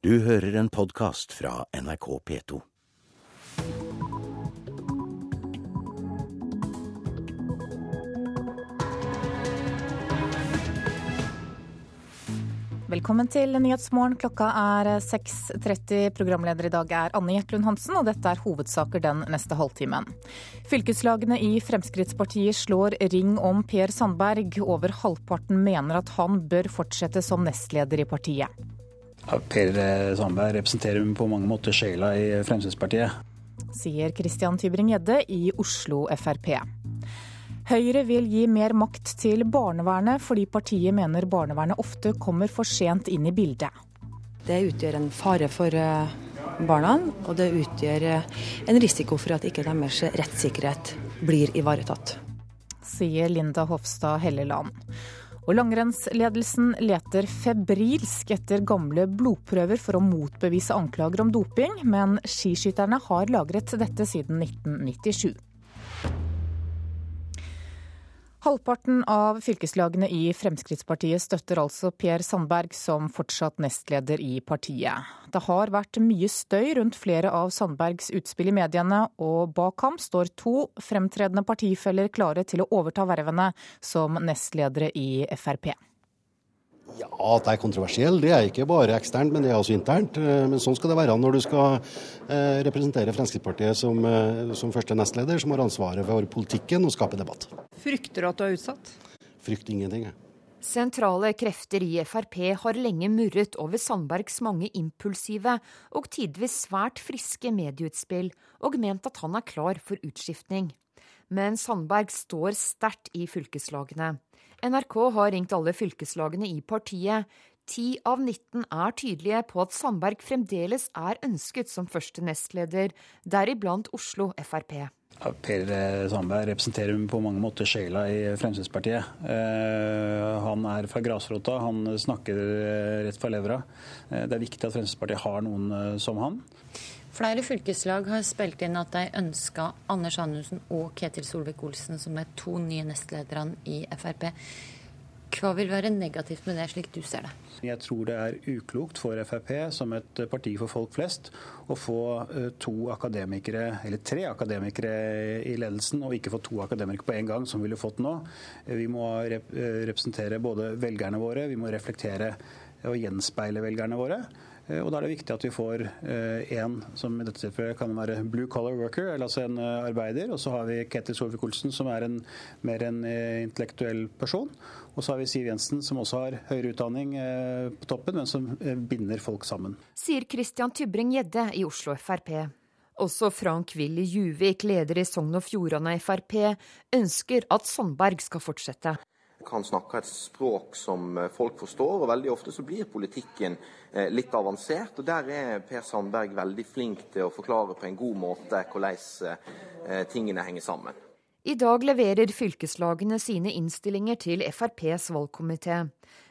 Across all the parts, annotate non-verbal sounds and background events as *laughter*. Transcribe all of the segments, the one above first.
Du hører en podkast fra NRK P2. Velkommen til Nyhetsmorgen. Klokka er 6.30. Programleder i dag er Anne Gjertlund Hansen, og dette er hovedsaker den neste halvtimen. Fylkeslagene i Fremskrittspartiet slår ring om Per Sandberg. Over halvparten mener at han bør fortsette som nestleder i partiet. Ja, per Sandberg representerer på mange måter sjela i Fremskrittspartiet. Sier Christian Tybring-Gjedde i Oslo Frp. Høyre vil gi mer makt til barnevernet, fordi partiet mener barnevernet ofte kommer for sent inn i bildet. Det utgjør en fare for eh, barna, og det utgjør eh, en risiko for at ikke deres rettssikkerhet blir ivaretatt. Sier Linda Hofstad Helleland. Og langrennsledelsen leter febrilsk etter gamle blodprøver for å motbevise anklager om doping, men skiskytterne har lagret dette siden 1997. Halvparten av fylkeslagene i Fremskrittspartiet støtter altså Per Sandberg som fortsatt nestleder i partiet. Det har vært mye støy rundt flere av Sandbergs utspill i mediene, og bak ham står to fremtredende partifeller klare til å overta vervene som nestledere i Frp. Ja, At det er kontroversiell, det er ikke bare eksternt, men det er også internt. Men sånn skal det være når du skal representere Fremskrittspartiet som, som første nestleder, som har ansvaret for politikken og skape debatt. Frykter du at du er utsatt? Frykter ingenting, jeg. Sentrale krefter i Frp har lenge murret over Sandbergs mange impulsive og tidvis svært friske medieutspill, og ment at han er klar for utskiftning. Men Sandberg står sterkt i fylkeslagene. NRK har ringt alle fylkeslagene i partiet. 10 av 19 er tydelige på at Sandberg fremdeles er ønsket som første nestleder, deriblant Oslo Frp. Ja, per Sandberg representerer på mange måter sjela i Fremskrittspartiet. Eh, han er fra grasrota, han snakker rett fra levra. Eh, det er viktig at Fremskrittspartiet har noen som han. Flere fylkeslag har spilt inn at de ønska Anders Anundsen og Ketil Solvik-Olsen som de to nye nestlederne i Frp. Hva vil være negativt med det, slik du ser det? Jeg tror det er uklokt for Frp, som et parti for folk flest, å få to akademikere, eller tre akademikere i ledelsen, og ikke få to akademikere på en gang, som vi ville fått nå. Vi må representere både velgerne våre, vi må reflektere og gjenspeile velgerne våre. Og Da er det viktig at vi får en som i dette tilfellet kan være blue collar worker, eller altså en arbeider. Og så har vi Ketil Solvik-Olsen, som er en, mer en intellektuell person. Og så har vi Siv Jensen, som også har høyere utdanning på toppen, men som binder folk sammen. Sier Christian Tybring-Gjedde i Oslo Frp. Også Frank Willy Juvik, leder i Sogn og Fjordane Frp, ønsker at Sandberg skal fortsette. Han snakke et språk som folk forstår, og veldig ofte så blir politikken litt avansert. og Der er Per Sandberg veldig flink til å forklare på en god måte hvordan tingene henger sammen. I dag leverer fylkeslagene sine innstillinger til FrPs valgkomité.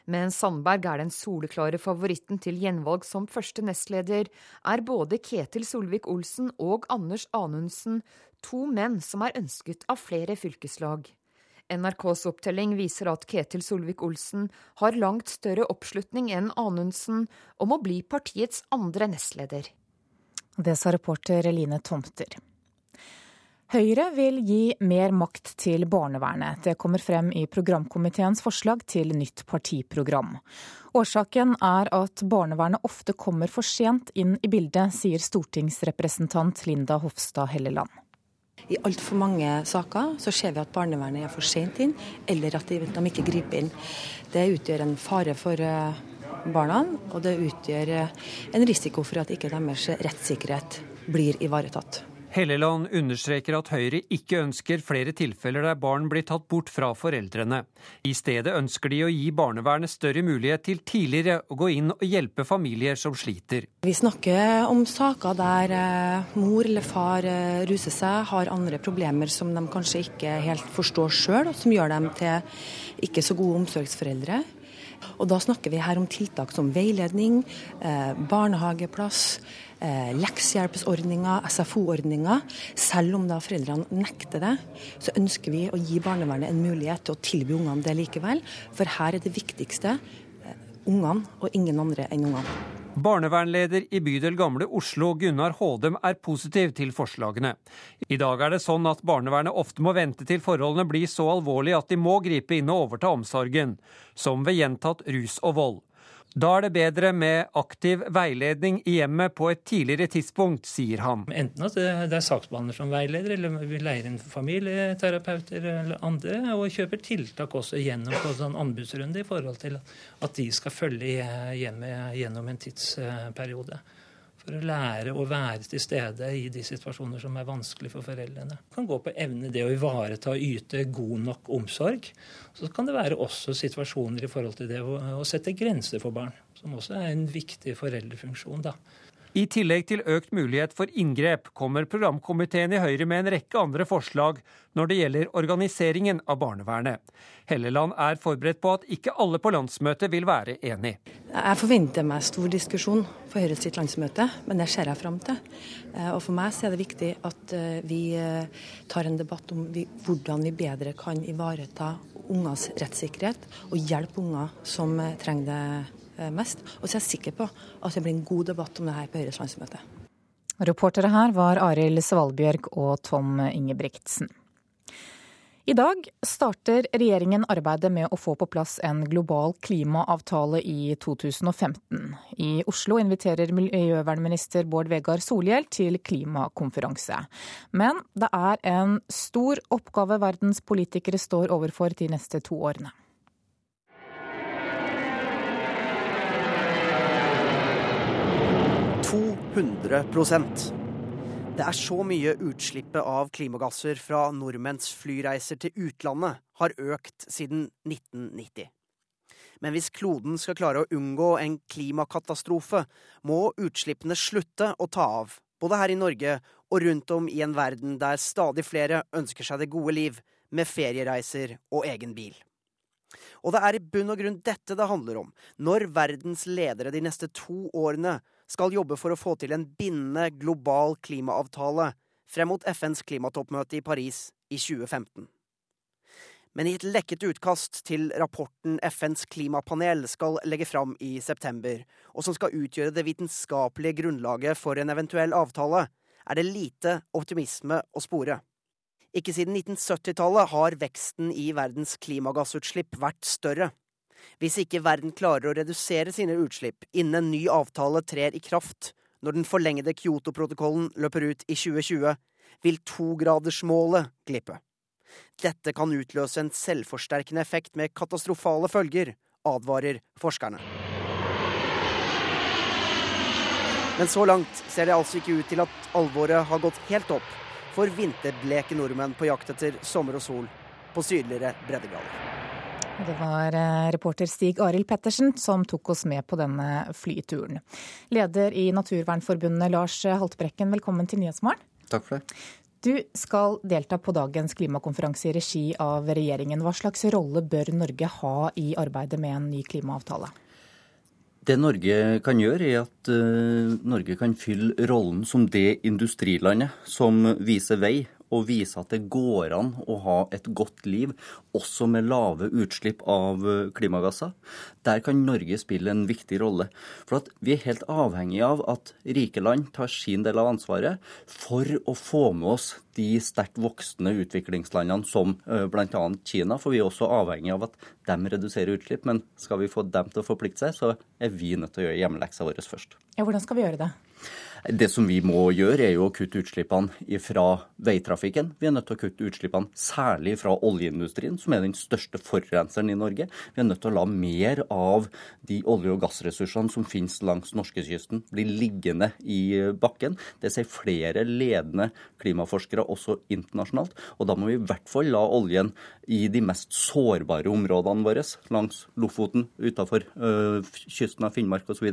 Mens Sandberg er den soleklare favoritten til gjenvalg som første nestleder, er både Ketil Solvik-Olsen og Anders Anundsen to menn som er ønsket av flere fylkeslag. NRKs opptelling viser at Ketil Solvik-Olsen har langt større oppslutning enn Anundsen om å bli partiets andre nestleder. Det sa reporter Line Tomter. Høyre vil gi mer makt til barnevernet. Det kommer frem i programkomiteens forslag til nytt partiprogram. Årsaken er at barnevernet ofte kommer for sent inn i bildet, sier stortingsrepresentant Linda Hofstad Helleland. I altfor mange saker så ser vi at barnevernet er for sent inn, eller at de, de ikke griper inn. Det utgjør en fare for barna, og det utgjør en risiko for at ikke deres rettssikkerhet blir ivaretatt. Helleland understreker at Høyre ikke ønsker flere tilfeller der barn blir tatt bort fra foreldrene. I stedet ønsker de å gi barnevernet større mulighet til tidligere å gå inn og hjelpe familier som sliter. Vi snakker om saker der mor eller far ruser seg, har andre problemer som de kanskje ikke helt forstår sjøl, og som gjør dem til ikke så gode omsorgsforeldre. Og Da snakker vi her om tiltak som veiledning, barnehageplass, leksehjelpsordninger, SFO-ordninger. Selv om da foreldrene nekter det, så ønsker vi å gi barnevernet en mulighet til å tilby ungene det likevel. For her er det viktigste ungene, og ingen andre enn ungene. Barnevernleder i bydel Gamle Oslo, Gunnar Hådem, er positiv til forslagene. I dag er det sånn at barnevernet ofte må vente til forholdene blir så alvorlige at de må gripe inn og overta omsorgen, som ved gjentatt rus og vold. Da er det bedre med aktiv veiledning i hjemmet på et tidligere tidspunkt, sier han. Enten at det er saksbehandler som veileder, eller vi leier inn familieterapeuter eller andre, og kjøper tiltak også gjennom på sånn anbudsrunde i forhold til at de skal følge hjemmet gjennom en tidsperiode for å lære å være til stede i de situasjoner som er vanskelig for foreldrene. Det kan gå på evne det å ivareta og yte god nok omsorg. Så kan det være også situasjoner i forhold til det å sette grenser for barn, som også er en viktig foreldrefunksjon. da. I tillegg til økt mulighet for inngrep kommer programkomiteen i Høyre med en rekke andre forslag når det gjelder organiseringen av barnevernet. Helleland er forberedt på at ikke alle på landsmøtet vil være enig. Jeg forventer meg stor diskusjon på Høyre sitt landsmøte, men det ser jeg fram til. Eh, og For meg er det viktig at eh, vi eh, tar en debatt om hvordan vi bedre kan ivareta ungers rettssikkerhet og hjelpe unger som trenger det mest. Og så er jeg sikker på at det blir en god debatt om det her på Høyres landsmøte. Reportere her var Arild Svalbjørg og Tom Ingebrigtsen. I dag starter regjeringen arbeidet med å få på plass en global klimaavtale i 2015. I Oslo inviterer miljøvernminister Bård Vegar Solhjell til klimakonferanse. Men det er en stor oppgave verdens politikere står overfor de neste to årene. 200% Det er så mye utslippet av klimagasser fra nordmenns flyreiser til utlandet har økt siden 1990. Men hvis kloden skal klare å unngå en klimakatastrofe, må utslippene slutte å ta av, både her i Norge og rundt om i en verden der stadig flere ønsker seg det gode liv, med feriereiser og egen bil. Og det er i bunn og grunn dette det handler om, når verdens ledere de neste to årene skal jobbe for å få til en bindende global klimaavtale frem mot FNs klimatoppmøte i Paris i 2015. Men i et lekket utkast til rapporten FNs klimapanel skal legge fram i september, og som skal utgjøre det vitenskapelige grunnlaget for en eventuell avtale, er det lite optimisme å spore. Ikke siden 1970-tallet har veksten i verdens klimagassutslipp vært større. Hvis ikke verden klarer å redusere sine utslipp innen en ny avtale trer i kraft når den forlengede Kyoto-protokollen løper ut i 2020, vil togradersmålet glippe. Dette kan utløse en selvforsterkende effekt med katastrofale følger, advarer forskerne. Men så langt ser det altså ikke ut til at alvoret har gått helt opp for vinterbleke nordmenn på jakt etter sommer og sol på sydligere breddegrader. Det var eh, reporter Stig Arild Pettersen som tok oss med på denne flyturen. Leder i Naturvernforbundet Lars Haltbrekken, velkommen til Nyhetsmorgen. Takk for det. Du skal delta på dagens klimakonferanse i regi av regjeringen. Hva slags rolle bør Norge ha i arbeidet med en ny klimaavtale? Det Norge kan gjøre, er at uh, Norge kan fylle rollen som det industrilandet som viser vei og vise at det går an å ha et godt liv, også med lave utslipp av eh, klimagasser. Der kan Norge spille en viktig rolle. For vi er helt avhengig av at rike land tar sin del av ansvaret for å få med oss de sterkt voksende utviklingslandene som eh, bl.a. Kina. For vi er også avhengig av at de reduserer utslipp. Men skal vi få dem til å forplikte seg, så er vi nødt til å gjøre hjemmeleksa vår først. Ja, hvordan skal vi gjøre det? Det som vi må gjøre, er jo å kutte utslippene fra veitrafikken. Vi er nødt til å kutte utslippene særlig fra oljeindustrien, som er den største forurenseren i Norge. Vi er nødt til å la mer av de olje- og gassressursene som finnes langs norskekysten, bli liggende i bakken. Det sier flere ledende klimaforskere også internasjonalt. Og da må vi i hvert fall la oljen i de mest sårbare områdene våre, langs Lofoten, utafor øh, kysten av Finnmark osv.,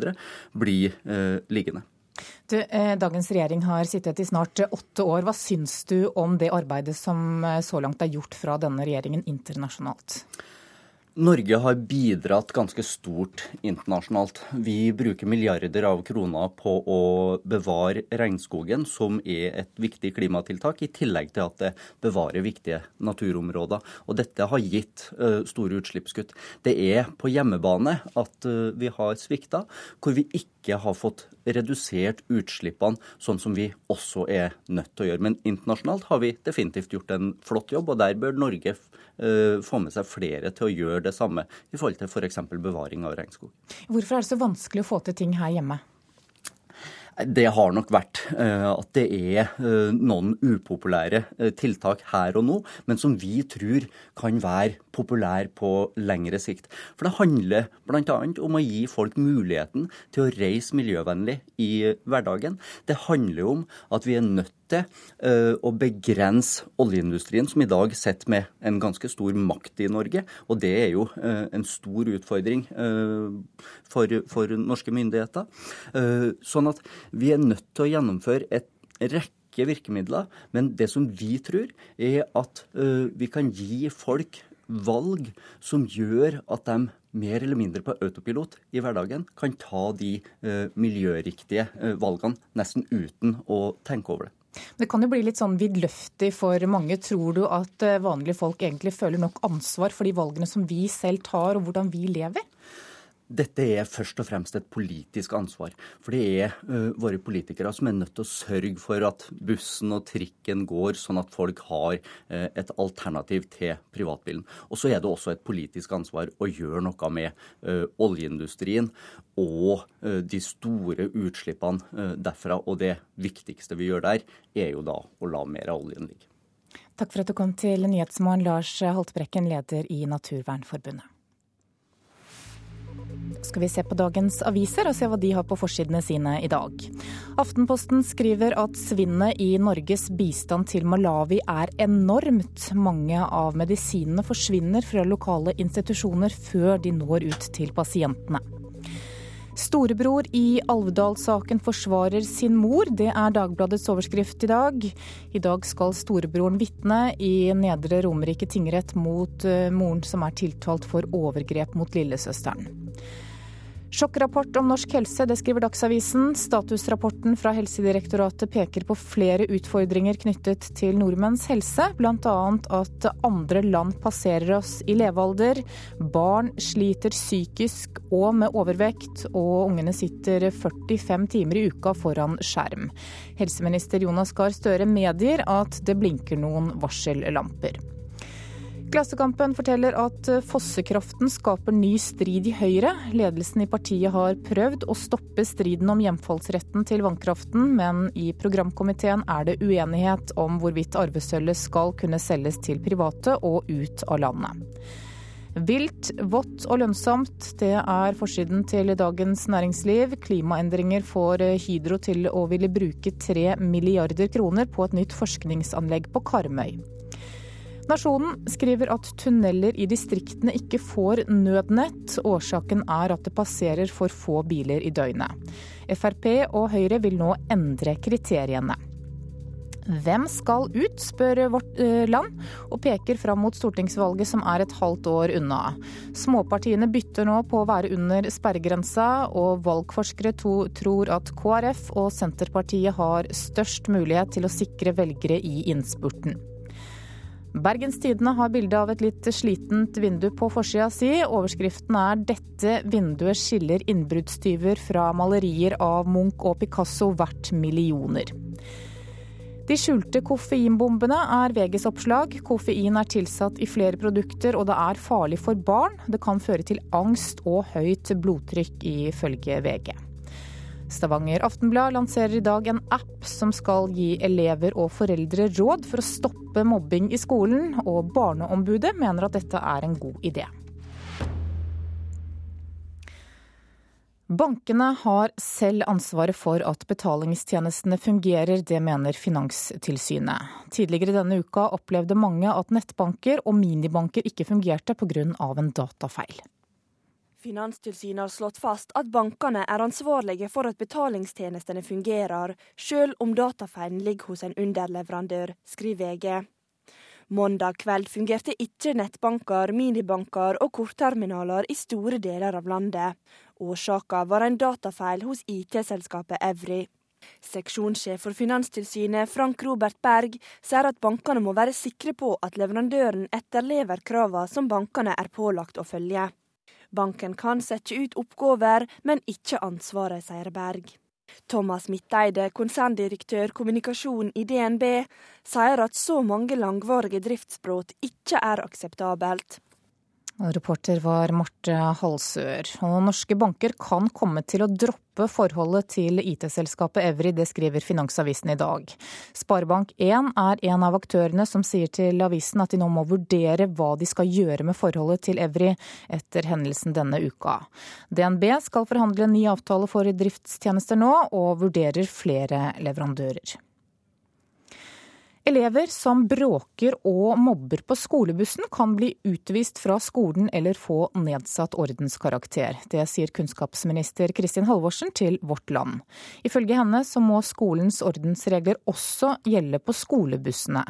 bli øh, liggende. Du, eh, dagens regjering har sittet i snart åtte år. Hva syns du om det arbeidet som eh, så langt er gjort fra denne regjeringen internasjonalt? Norge har bidratt ganske stort internasjonalt. Vi bruker milliarder av kroner på å bevare regnskogen, som er et viktig klimatiltak, i tillegg til at det bevarer viktige naturområder. Og dette har gitt uh, store utslippskutt. Det er på hjemmebane at uh, vi har svikta, hvor vi ikke ikke har fått redusert utslippene sånn som vi også er nødt til å gjøre. Men internasjonalt har vi definitivt gjort en flott jobb, og der bør Norge uh, få med seg flere til å gjøre det samme i forhold til f.eks. For bevaring av regnskog. Hvorfor er det så vanskelig å få til ting her hjemme? Det har nok vært uh, at det er uh, noen upopulære tiltak her og nå, men som vi tror kan være populær på lengre sikt. For det handler bl.a. om å gi folk muligheten til å reise miljøvennlig i hverdagen. Det handler om at vi er nødt til uh, å begrense oljeindustrien, som i dag sitter med en ganske stor makt i Norge. Og det er jo uh, en stor utfordring uh, for, for, norske myndigheter. sånn at vi er nødt til å gjennomføre et rekke virkemidler. Men det som vi tror, er at vi kan gi folk valg som gjør at de mer eller mindre på autopilot i hverdagen kan ta de miljøriktige valgene nesten uten å tenke over det. Det kan jo bli litt sånn vidløftig for mange. Tror du at eh, vanlige folk egentlig føler nok ansvar for de valgene som vi selv tar, og hvordan vi lever? Dette er først og fremst et politisk ansvar. For det er uh, våre politikere som er nødt til å sørge for at bussen og trikken går, sånn at folk har uh, et alternativ til privatbilen. Og så er det også et politisk ansvar å gjøre noe med uh, oljeindustrien og de store utslippene derfra. Og det viktigste vi gjør der, er jo da å la mer av oljen ligge. Takk for at du kom til Nyhetsmorgen, Lars Haltbrekken, leder i Naturvernforbundet skal vi se på dagens aviser og se hva de har på forsidene sine i dag. Aftenposten skriver at svinnet i Norges bistand til Malawi er enormt. Mange av medisinene forsvinner fra lokale institusjoner før de når ut til pasientene. Storebror i Alvdal-saken forsvarer sin mor. Det er Dagbladets overskrift i dag. I dag skal storebroren vitne i Nedre Romerike tingrett mot eh, moren som er tiltalt for overgrep mot lillesøsteren. Sjokkrapport om norsk helse, det skriver Dagsavisen. Statusrapporten fra Helsedirektoratet peker på flere utfordringer knyttet til nordmenns helse, bl.a. at andre land passerer oss i levealder. Barn sliter psykisk og med overvekt, og ungene sitter 45 timer i uka foran skjerm. Helseminister Jonas Gahr Støre medgir at det blinker noen varsellamper. Klassekampen forteller at fossekraften skaper ny strid i Høyre. Ledelsen i partiet har prøvd å stoppe striden om hjemfallsretten til vannkraften, men i programkomiteen er det uenighet om hvorvidt arvesølvet skal kunne selges til private og ut av landet. Vilt, vått og lønnsomt, det er forsiden til Dagens Næringsliv. Klimaendringer får Hydro til å ville bruke tre milliarder kroner på et nytt forskningsanlegg på Karmøy. Nasjonen skriver at tunneler i distriktene ikke får nødnett. Årsaken er at det passerer for få biler i døgnet. Frp og Høyre vil nå endre kriteriene. Hvem skal ut, spør Vårt eh, Land, og peker fram mot stortingsvalget som er et halvt år unna. Småpartiene bytter nå på å være under sperregrensa, og valgforskere tror at KrF og Senterpartiet har størst mulighet til å sikre velgere i innspurten. Bergens Tidende har bilde av et litt slitent vindu på forsida si. Overskriften er 'Dette vinduet skiller innbruddstyver fra malerier av Munch og Picasso verdt millioner'. De skjulte koffeinbombene er VGs oppslag. Koffein er tilsatt i flere produkter, og det er farlig for barn. Det kan føre til angst og høyt blodtrykk, ifølge VG. Stavanger Aftenblad lanserer i dag en app som skal gi elever og foreldre råd for å stoppe mobbing i skolen, og Barneombudet mener at dette er en god idé. Bankene har selv ansvaret for at betalingstjenestene fungerer, det mener Finanstilsynet. Tidligere denne uka opplevde mange at nettbanker og minibanker ikke fungerte pga. en datafeil. Finanstilsynet har slått fast at bankene er ansvarlige for at betalingstjenestene fungerer, selv om datafeilen ligger hos en underleverandør, skriver VG. Mandag kveld fungerte ikke nettbanker, minibanker og kortterminaler i store deler av landet. Årsaken var en datafeil hos IT-selskapet Evry. Seksjonssjef for Finanstilsynet, Frank Robert Berg, sier at bankene må være sikre på at leverandøren etterlever kravene som bankene er pålagt å følge. Banken kan sette ut oppgaver, men ikke ansvaret, sier Berg. Thomas Midteide, konserndirektør kommunikasjon i DNB, sier at så mange langvarige driftsbrudd ikke er akseptabelt. Reporter var Marte Halsør. Og norske banker kan komme til å droppe forholdet til IT-selskapet Evry, det skriver Finansavisen i dag. Sparebank1 er en av aktørene som sier til avisen at de nå må vurdere hva de skal gjøre med forholdet til Evry etter hendelsen denne uka. DNB skal forhandle en ny avtale for driftstjenester nå, og vurderer flere leverandører. Elever som bråker og mobber på skolebussen, kan bli utvist fra skolen eller få nedsatt ordenskarakter. Det sier kunnskapsminister Kristin Halvorsen til Vårt Land. Ifølge henne så må skolens ordensregler også gjelde på skolebussene.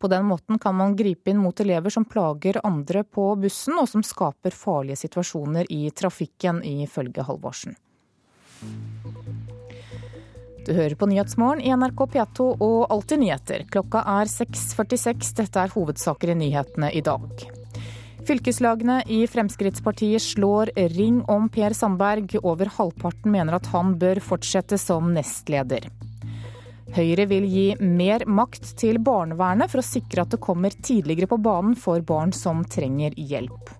På den måten kan man gripe inn mot elever som plager andre på bussen, og som skaper farlige situasjoner i trafikken, ifølge Halvorsen. Du hører på Nyhetsmorgen i NRK P2 og Alltid nyheter. Klokka er 6.46. Dette er hovedsaker i nyhetene i dag. Fylkeslagene i Fremskrittspartiet slår ring om Per Sandberg. Over halvparten mener at han bør fortsette som nestleder. Høyre vil gi mer makt til barnevernet for å sikre at det kommer tidligere på banen for barn som trenger hjelp.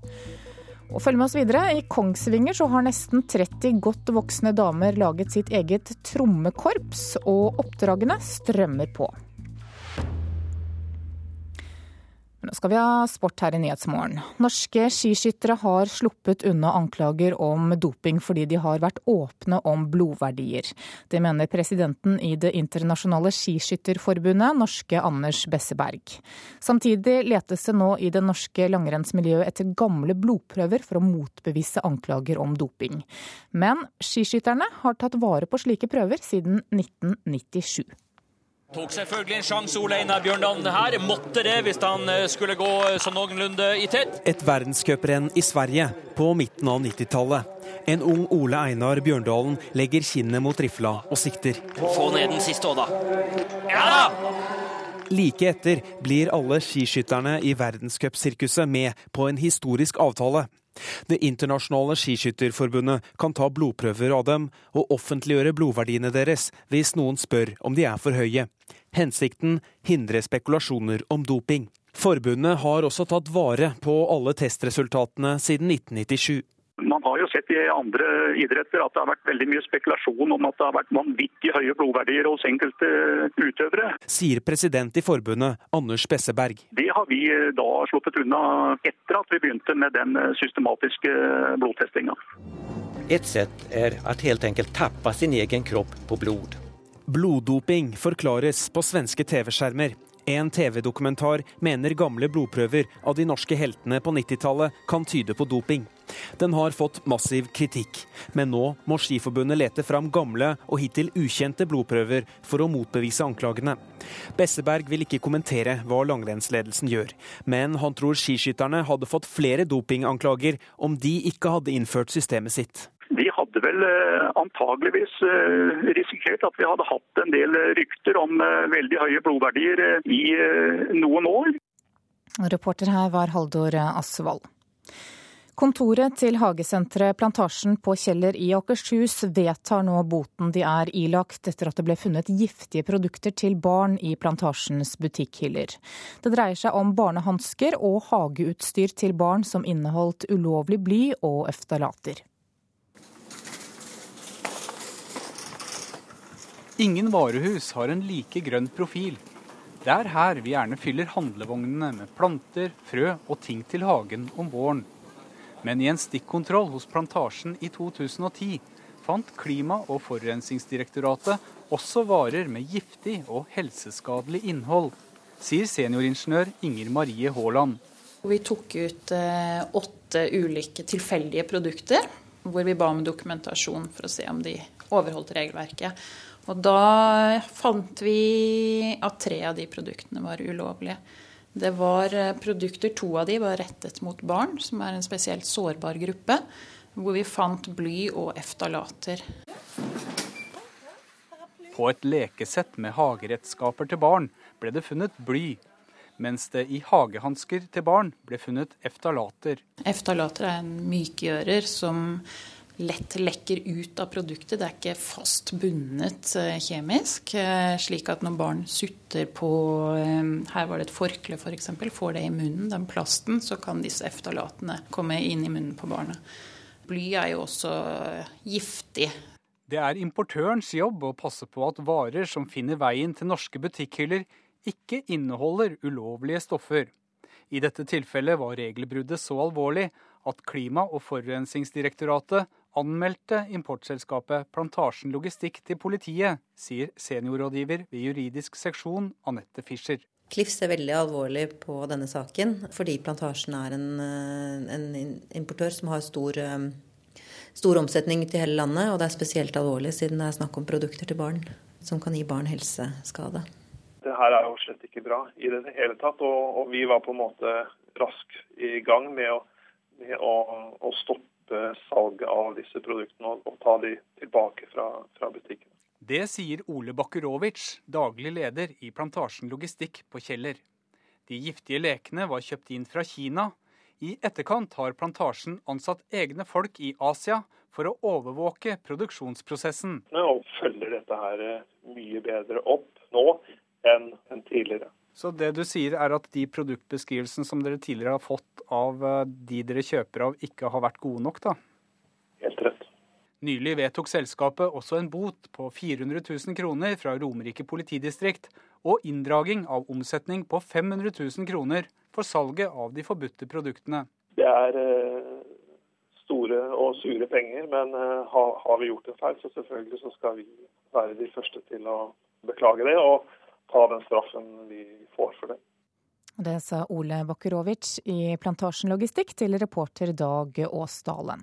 Og følg med oss videre. I Kongsvinger så har nesten 30 godt voksne damer laget sitt eget trommekorps, og oppdragene strømmer på. Nå skal vi ha sport her i Nyhetsmorgen. Norske skiskyttere har sluppet unna anklager om doping fordi de har vært åpne om blodverdier. Det mener presidenten i Det internasjonale skiskytterforbundet, norske Anders Besseberg. Samtidig letes det nå i det norske langrennsmiljøet etter gamle blodprøver for å motbevise anklager om doping. Men skiskytterne har tatt vare på slike prøver siden 1997. Tok selvfølgelig en sjanse Ole Einar Bjørndalen her. Måtte det hvis han eh, skulle gå sånn noenlunde i tett. Et verdenscuprenn i Sverige på midten av 90-tallet. En ung Ole Einar Bjørndalen legger kinnet mot rifla og sikter. Få ned den siste òg, da. Ja da! Like etter blir alle skiskytterne i verdenscupsirkuset med på en historisk avtale. Det internasjonale skiskytterforbundet kan ta blodprøver av dem og offentliggjøre blodverdiene deres hvis noen spør om de er for høye. Hensikten hindre spekulasjoner om doping. Forbundet har også tatt vare på alle testresultatene siden 1997. Man har jo sett i andre idretter at det har vært veldig mye spekulasjon om at det har vært vanvittig høye blodverdier hos enkelte utøvere. Sier president i forbundet, Anders Besseberg. Det har vi eh, da sluppet unna etter at vi begynte med den eh, systematiske blodtestinga. Et sett er at helt enkelt tappe sin egen kropp på blod. Bloddoping forklares på svenske TV-skjermer. En TV-dokumentar mener gamle blodprøver av de norske heltene på 90-tallet kan tyde på doping. Den har fått massiv kritikk, men nå må Skiforbundet lete fram gamle og hittil ukjente blodprøver for å motbevise anklagene. Besseberg vil ikke kommentere hva langrennsledelsen gjør, men han tror skiskytterne hadde fått flere dopinganklager om de ikke hadde innført systemet sitt. Vi hadde vel eh, antageligvis eh, risikert at vi hadde hatt en del rykter om eh, veldig høye blodverdier i noen år. Reporter her var Haldor Asvald. Kontoret til hagesenteret Plantasjen på Kjeller i Akershus vedtar nå boten de er ilagt etter at det ble funnet giftige produkter til barn i Plantasjens butikkhyller. Det dreier seg om barnehansker og hageutstyr til barn som inneholdt ulovlig bly og øftalater. Ingen varehus har en like grønn profil. Det er her vi gjerne fyller handlevognene med planter, frø og ting til hagen om våren. Men i en stikkontroll hos Plantasjen i 2010 fant Klima- og forurensningsdirektoratet også varer med giftig og helseskadelig innhold, sier senioringeniør Inger Marie Haaland. Vi tok ut eh, åtte ulike tilfeldige produkter, hvor vi ba om dokumentasjon for å se om de overholdt regelverket. Og da fant vi at tre av de produktene var ulovlige. Det var eh, produkter, To av de var rettet mot barn, som er en spesielt sårbar gruppe. Hvor vi fant bly og eftalater. På et lekesett med hageredskaper til barn ble det funnet bly. mens det i hagehansker til barn ble funnet eftalater. Eftalater er en mykgjører som lett lekker ut av produktet. Det er ikke fast bundet eh, kjemisk. Eh, slik at når barn sutter på eh, Her var det et forkle f.eks. For får det i munnen, den plasten, så kan disse eftalatene komme inn i munnen på barnet. Bly er jo også giftig. Det er importørens jobb å passe på at varer som finner veien til norske butikkhyller, ikke inneholder ulovlige stoffer. I dette tilfellet var regelbruddet så alvorlig at Klima- og forurensningsdirektoratet anmeldte importselskapet Plantasjen Logistikk til politiet, sier seniorrådgiver ved juridisk seksjon Anette Fischer. Klifs ser veldig alvorlig på denne saken, fordi Plantasjen er en, eh, en importør som har stor, eh, stor, omsetning til hele landet. Og det er spesielt alvorlig siden det er snakk om produkter til barn som kan gi barn helseskade. Det her er jo slett ikke bra i det hele tatt. Og, og vi var på en måte raskt i gang med å, med å, å stoppe salget av disse produktene og, og ta de tilbake fra, fra butikkene. Det sier Ole Bakkerovic, daglig leder i Plantasjen Logistikk på Kjeller. De giftige lekene var kjøpt inn fra Kina. I etterkant har plantasjen ansatt egne folk i Asia for å overvåke produksjonsprosessen. Og følger dette her mye bedre opp nå enn tidligere. Så det du sier er at de produktbeskrivelsene som dere tidligere har fått av de dere kjøper av, ikke har vært gode nok, da? Helt rett. Nylig vedtok selskapet også en bot på 400 000 kroner fra Romerike politidistrikt og inndraging av omsetning på 500 000 kroner for salget av de forbudte produktene. Det er store og sure penger, men har vi gjort en feil, så selvfølgelig så skal vi være de første til å beklage det og ta den straffen vi får for det. Det sa Ole Bakkerovic i Plantasjen Logistikk til reporter Dag Åsdalen.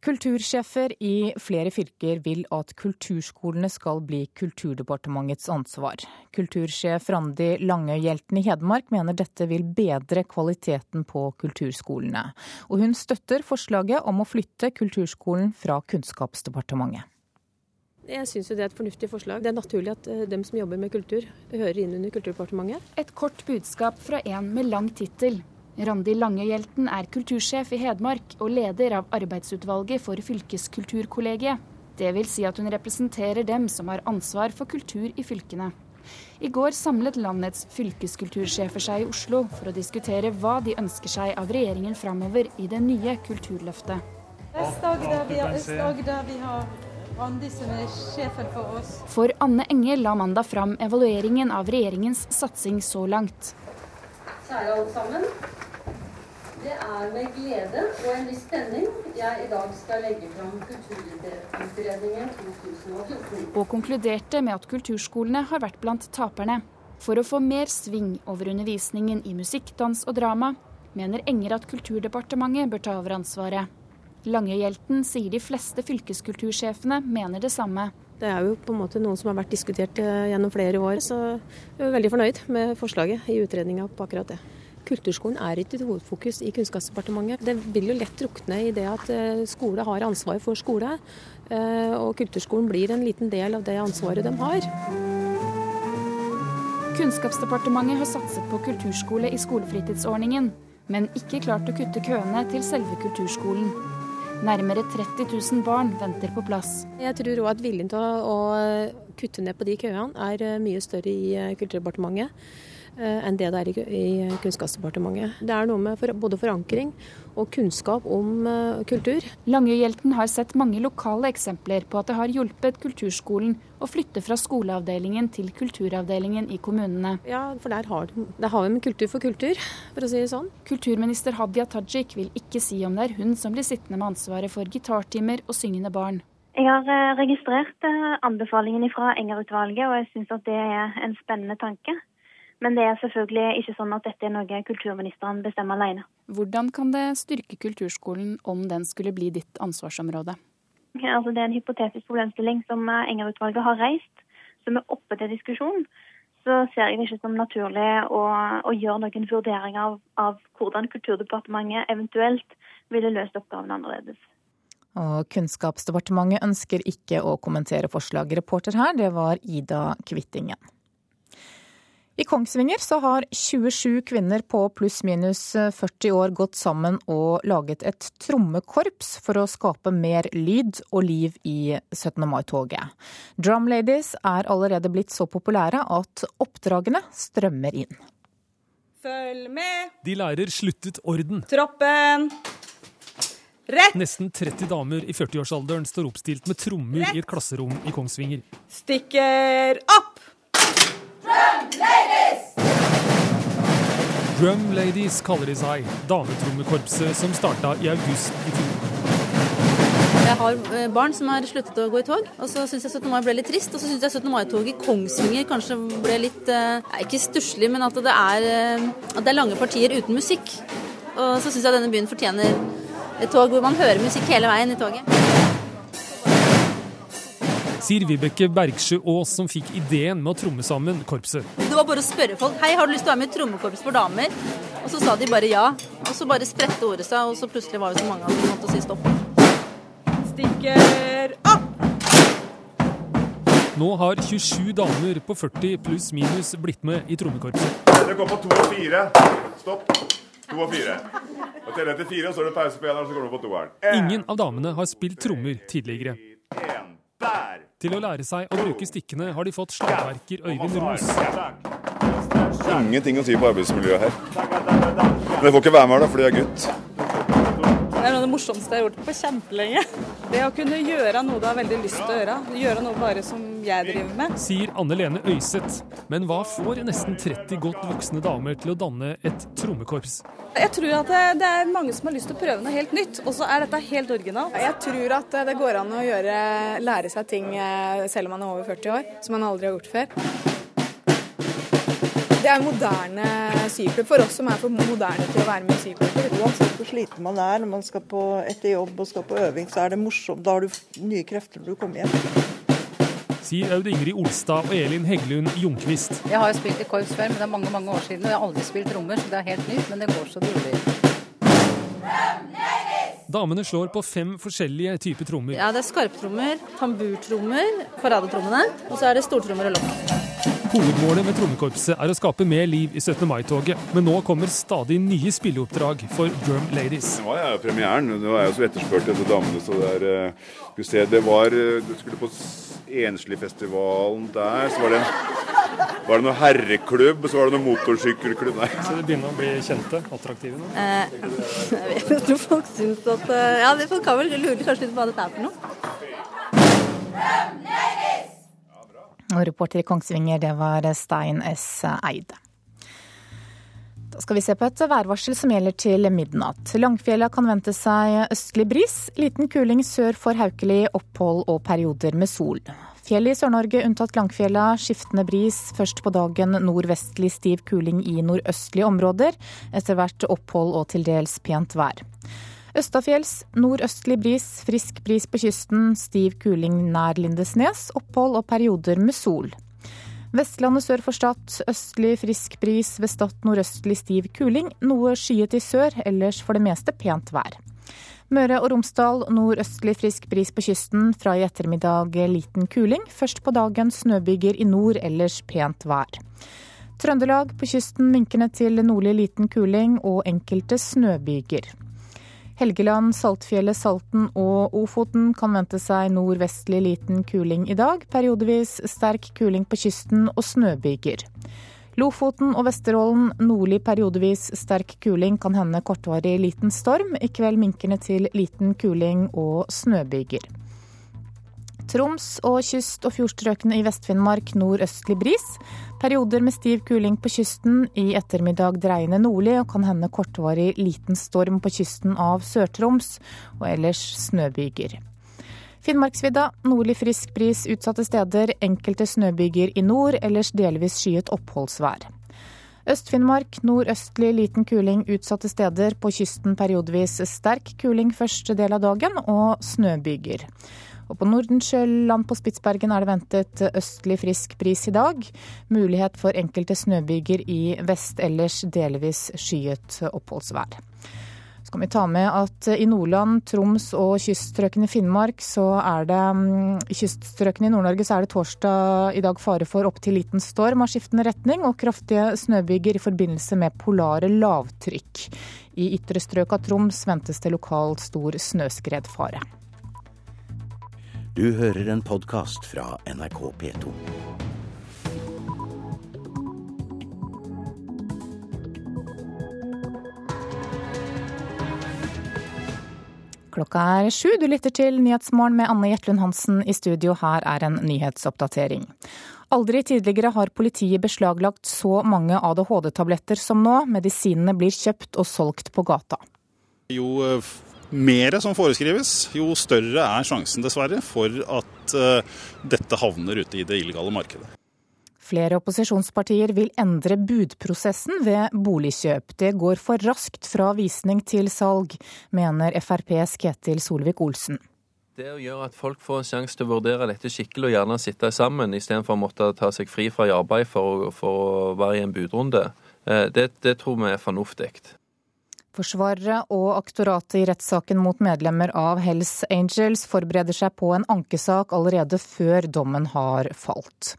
Kultursjefer i flere fylker vil at kulturskolene skal bli Kulturdepartementets ansvar. Kultursjef Randi Langøy-Hjelten i Hedmark mener dette vil bedre kvaliteten på kulturskolene. Og hun støtter forslaget om å flytte kulturskolen fra Kunnskapsdepartementet. Jeg syns det er et fornuftig forslag. Det er naturlig at dem som jobber med kultur, hører inn under Kulturdepartementet. Et kort budskap fra en med lang tittel. Randi Langehjelten er kultursjef i Hedmark og leder av arbeidsutvalget for fylkeskulturkollegiet. Det vil si at hun representerer dem som har ansvar for kultur i fylkene. I går samlet landets fylkeskultursjefer seg i Oslo for å diskutere hva de ønsker seg av regjeringen framover i det nye Kulturløftet. Vest-Agder, vi har Øst-Agder, vi har Randi som er sjefen for oss. For Anne Enger la mandag fram evalueringen av regjeringens satsing så langt. Kjære alle sammen. Det er med glede og en viss spenning jeg i dag skal legge fram Kulturutredningen 2014. Og konkluderte med at kulturskolene har vært blant taperne. For å få mer sving over undervisningen i musikk, dans og drama, mener Enger at Kulturdepartementet bør ta over ansvaret. Langehjelten sier de fleste fylkeskultursjefene mener det samme. Det er jo på en måte noe som har vært diskutert gjennom flere år, så jeg er veldig fornøyd med forslaget i utredninga på akkurat det. Kulturskolen er ikke et hovedfokus i Kunnskapsdepartementet. Det vil jo lett drukne i det at skole har ansvar for skole, og kulturskolen blir en liten del av det ansvaret de har. Kunnskapsdepartementet har satset på kulturskole i skolefritidsordningen, men ikke klart å kutte køene til selve kulturskolen. Nærmere 30 000 barn venter på plass. Jeg tror òg at viljen til å kutte ned på de køene er mye større i Kulturdepartementet enn det det er i Kunnskapsdepartementet. Det er noe med både forankring og kunnskap om kultur. Langøyhjelten har sett mange lokale eksempler på at det har hjulpet kulturskolen å flytte fra skoleavdelingen til kulturavdelingen i kommunene. Ja, for der har, der har vi med kultur for kultur, for å si det sånn. Kulturminister Hadia Tajik vil ikke si om det er hun som blir sittende med ansvaret for gitartimer og syngende barn. Jeg har registrert anbefalingen fra Enger-utvalget, og jeg syns at det er en spennende tanke. Men det er selvfølgelig ikke sånn at dette er noe kulturministeren bestemmer alene. Hvordan kan det styrke kulturskolen om den skulle bli ditt ansvarsområde? Ja, altså det er en hypotetisk problemstilling som Enger-utvalget har reist, som er oppe til diskusjon. Så ser jeg det ikke som naturlig å, å gjøre noen vurderinger av, av hvordan Kulturdepartementet eventuelt ville løst oppgavene annerledes. Og Kunnskapsdepartementet ønsker ikke å kommentere forslaget. Reporter her, det var Ida Kvittingen. I Kongsvinger så har 27 kvinner på pluss-minus 40 år gått sammen og laget et trommekorps for å skape mer lyd og liv i 17. mai-toget. Drum Ladies er allerede blitt så populære at oppdragene strømmer inn. Følg med! De lærer sluttet orden. Troppen! Rett! Nesten 30 damer i 40-årsalderen står oppstilt med trommer Rett. i et klasserom i Kongsvinger. Stikker opp! Drum ladies! Drum Ladies kaller de seg, dametrommekorpset som starta i august i fjor. Jeg har eh, barn som har sluttet å gå i tog, og så syns jeg 17. mai ble litt trist. Og så syns jeg 17. mai-toget i Kongsvinger kanskje ble litt eh, Ikke stusslig, men at det, er, eh, at det er lange partier uten musikk. Og så syns jeg denne byen fortjener et tog hvor man hører musikk hele veien i toget. Sier Vibeke Bergsjø Aas, som fikk ideen med å tromme sammen korpset. Det var bare å spørre folk Hei, har du lyst til å være med i trommekorps for damer. Og så sa de bare ja. Og så bare spredte ordet seg, og så plutselig var det så mange at de måtte si stopp. Stikker opp! Nå har 27 damer på 40 pluss minus blitt med i trommekorpset. Det går på to og fire. Stopp. To og fire. Og teller etter fire, og så er det pause på eneren, så går du på toeren. Ingen av damene har spilt trommer tidligere. Til å lære seg å bruke stikkene har de fått slagverker Øyvind Ros. Ingenting å si på arbeidsmiljøet her. Men jeg får ikke være med her, da, fordi jeg er gutt. Det er noe av det morsomste jeg har gjort på kjempelenge. Det å kunne gjøre noe du har veldig lyst til å gjøre. Gjøre noe bare som jeg driver med. Sier Anne Lene Øyseth. Men hva får nesten 30 godt voksne damer til å danne et trommekorps? Jeg tror at det, det er mange som har lyst til å prøve noe helt nytt, og så er dette helt originalt. Jeg tror at det går an å gjøre, lære seg ting eh, selv om man er over 40 år, som man aldri har gjort før. Det er moderne syklubb for oss som er for moderne til å være med i syklubb. Uansett hvor sliten man er når man skal på, etter jobb og skal på øving, så er det morsomt. Da har du nye krefter når du kommer hjem. Sier Aud Ingrid Olstad og Elin Heggelund Jonkvist. Jeg har jo spilt i korps før, men det er mange mange år siden. Og jeg har aldri spilt trommer, så det er helt nytt, men det går så dårlig. Damene slår på fem forskjellige typer trommer. Ja, det er skarptrommer, tamburtrommer, paradetrommene, og så er det stortrommer og lokk. Hovedmålet med trommekorpset er å skape mer liv i 17. mai-toget, men nå kommer stadig nye spilleoppdrag for Drum Ladies. Det var jo premieren. Nå er jeg jo så etterspurt, etter damene. så det er, eh, skal vi se, det var, eh, Du skulle på Ensligfestivalen der, så var det, var det noe herreklubb, så var det noe motorsykkelklubb Nei. Så det begynner å bli kjente, attraktive nå? Eh, *laughs* jeg vet ikke folk syns at eh, Ja, det folk kan vel lure kanskje litt på hva dette er for noe. Og reporter i Kongsvinger, det var Stein S. Eide. Da skal vi se på et værvarsel som gjelder til midnatt. Langfjella kan vente seg østlig bris, liten kuling sør for Haukeli, opphold og perioder med sol. Fjellet i Sør-Norge unntatt Langfjella, skiftende bris. Først på dagen nordvestlig stiv kuling i nordøstlige områder. Etter hvert opphold og til dels pent vær. Østafjells nordøstlig bris, frisk bris på kysten, stiv kuling nær Lindesnes, opphold og perioder med sol. Vestlandet sør for Stad østlig frisk bris, ved Stad nordøstlig stiv kuling, noe skyet i sør, ellers for det meste pent vær. Møre og Romsdal nordøstlig frisk bris på kysten, fra i ettermiddag liten kuling. Først på dagen snøbyger i nord, ellers pent vær. Trøndelag på kysten minkende til nordlig liten kuling og enkelte snøbyger. Helgeland, Saltfjellet, Salten og Ofoten kan vente seg nordvestlig liten kuling i dag. Periodevis sterk kuling på kysten og snøbyger. Lofoten og Vesterålen nordlig periodevis sterk kuling, kan hende kortvarig liten storm. I kveld minkende til liten kuling og snøbyger. Troms og kyst- og fjordstrøkene i Vest-Finnmark nordøstlig bris. Perioder med stiv kuling på kysten. I ettermiddag dreiende nordlig og kan hende kortvarig liten storm på kysten av Sør-Troms, og ellers snøbyger. Finnmarksvidda nordlig frisk bris utsatte steder. Enkelte snøbyger i nord, ellers delvis skyet oppholdsvær. Øst-Finnmark nordøstlig liten kuling utsatte steder. På kysten periodevis sterk kuling første del av dagen og snøbyger. Og på Nordensjøland på Spitsbergen er det ventet østlig frisk bris i dag. Mulighet for enkelte snøbyger i vest, ellers delvis skyet oppholdsvær. Så kan vi ta med at i Nordland, Troms og kyststrøkene i Finnmark, så er det mm, I kyststrøkene i Nord-Norge så er det torsdag i dag fare for opptil liten storm av skiftende retning og kraftige snøbyger i forbindelse med polare lavtrykk. I ytre strøk av Troms ventes det lokalt stor snøskredfare. Du hører en podkast fra NRK P2. Klokka er sju. Du lytter til Nyhetsmorgen med Anne Jetlund Hansen i studio. Her er en nyhetsoppdatering. Aldri tidligere har politiet beslaglagt så mange ADHD-tabletter som nå. Medisinene blir kjøpt og solgt på gata. Jo eh, mer som foreskrives, jo større er sjansen dessverre for at uh, dette havner ute i det illegale markedet. Flere opposisjonspartier vil endre budprosessen ved boligkjøp. Det går for raskt fra visning til salg, mener FrPs Ketil Solvik-Olsen. Det å gjøre at folk får en sjanse til å vurdere dette skikkelig og gjerne sitte sammen, istedenfor å måtte ta seg fri fra arbeid for, for å være i en budrunde, eh, det, det tror vi er fornuftig. Forsvarere og aktoratet i rettssaken mot medlemmer av Hells Angels forbereder seg på en ankesak allerede før dommen har falt.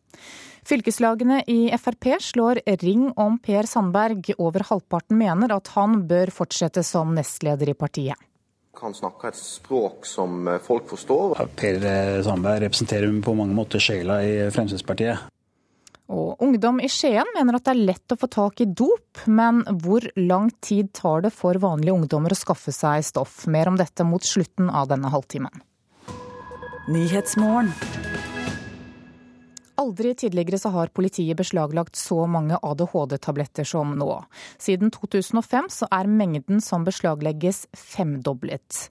Fylkeslagene i Frp slår ring om Per Sandberg. Over halvparten mener at han bør fortsette som nestleder i partiet. Han snakker et språk som folk forstår. Per Sandberg representerer på mange måter sjela i Fremskrittspartiet. Og ungdom i Skien mener at det er lett å få tak i dop, men hvor lang tid tar det for vanlige ungdommer å skaffe seg stoff? Mer om dette mot slutten av denne halvtimen. Aldri tidligere så har politiet beslaglagt så mange ADHD-tabletter som nå. Siden 2005 så er mengden som beslaglegges femdoblet.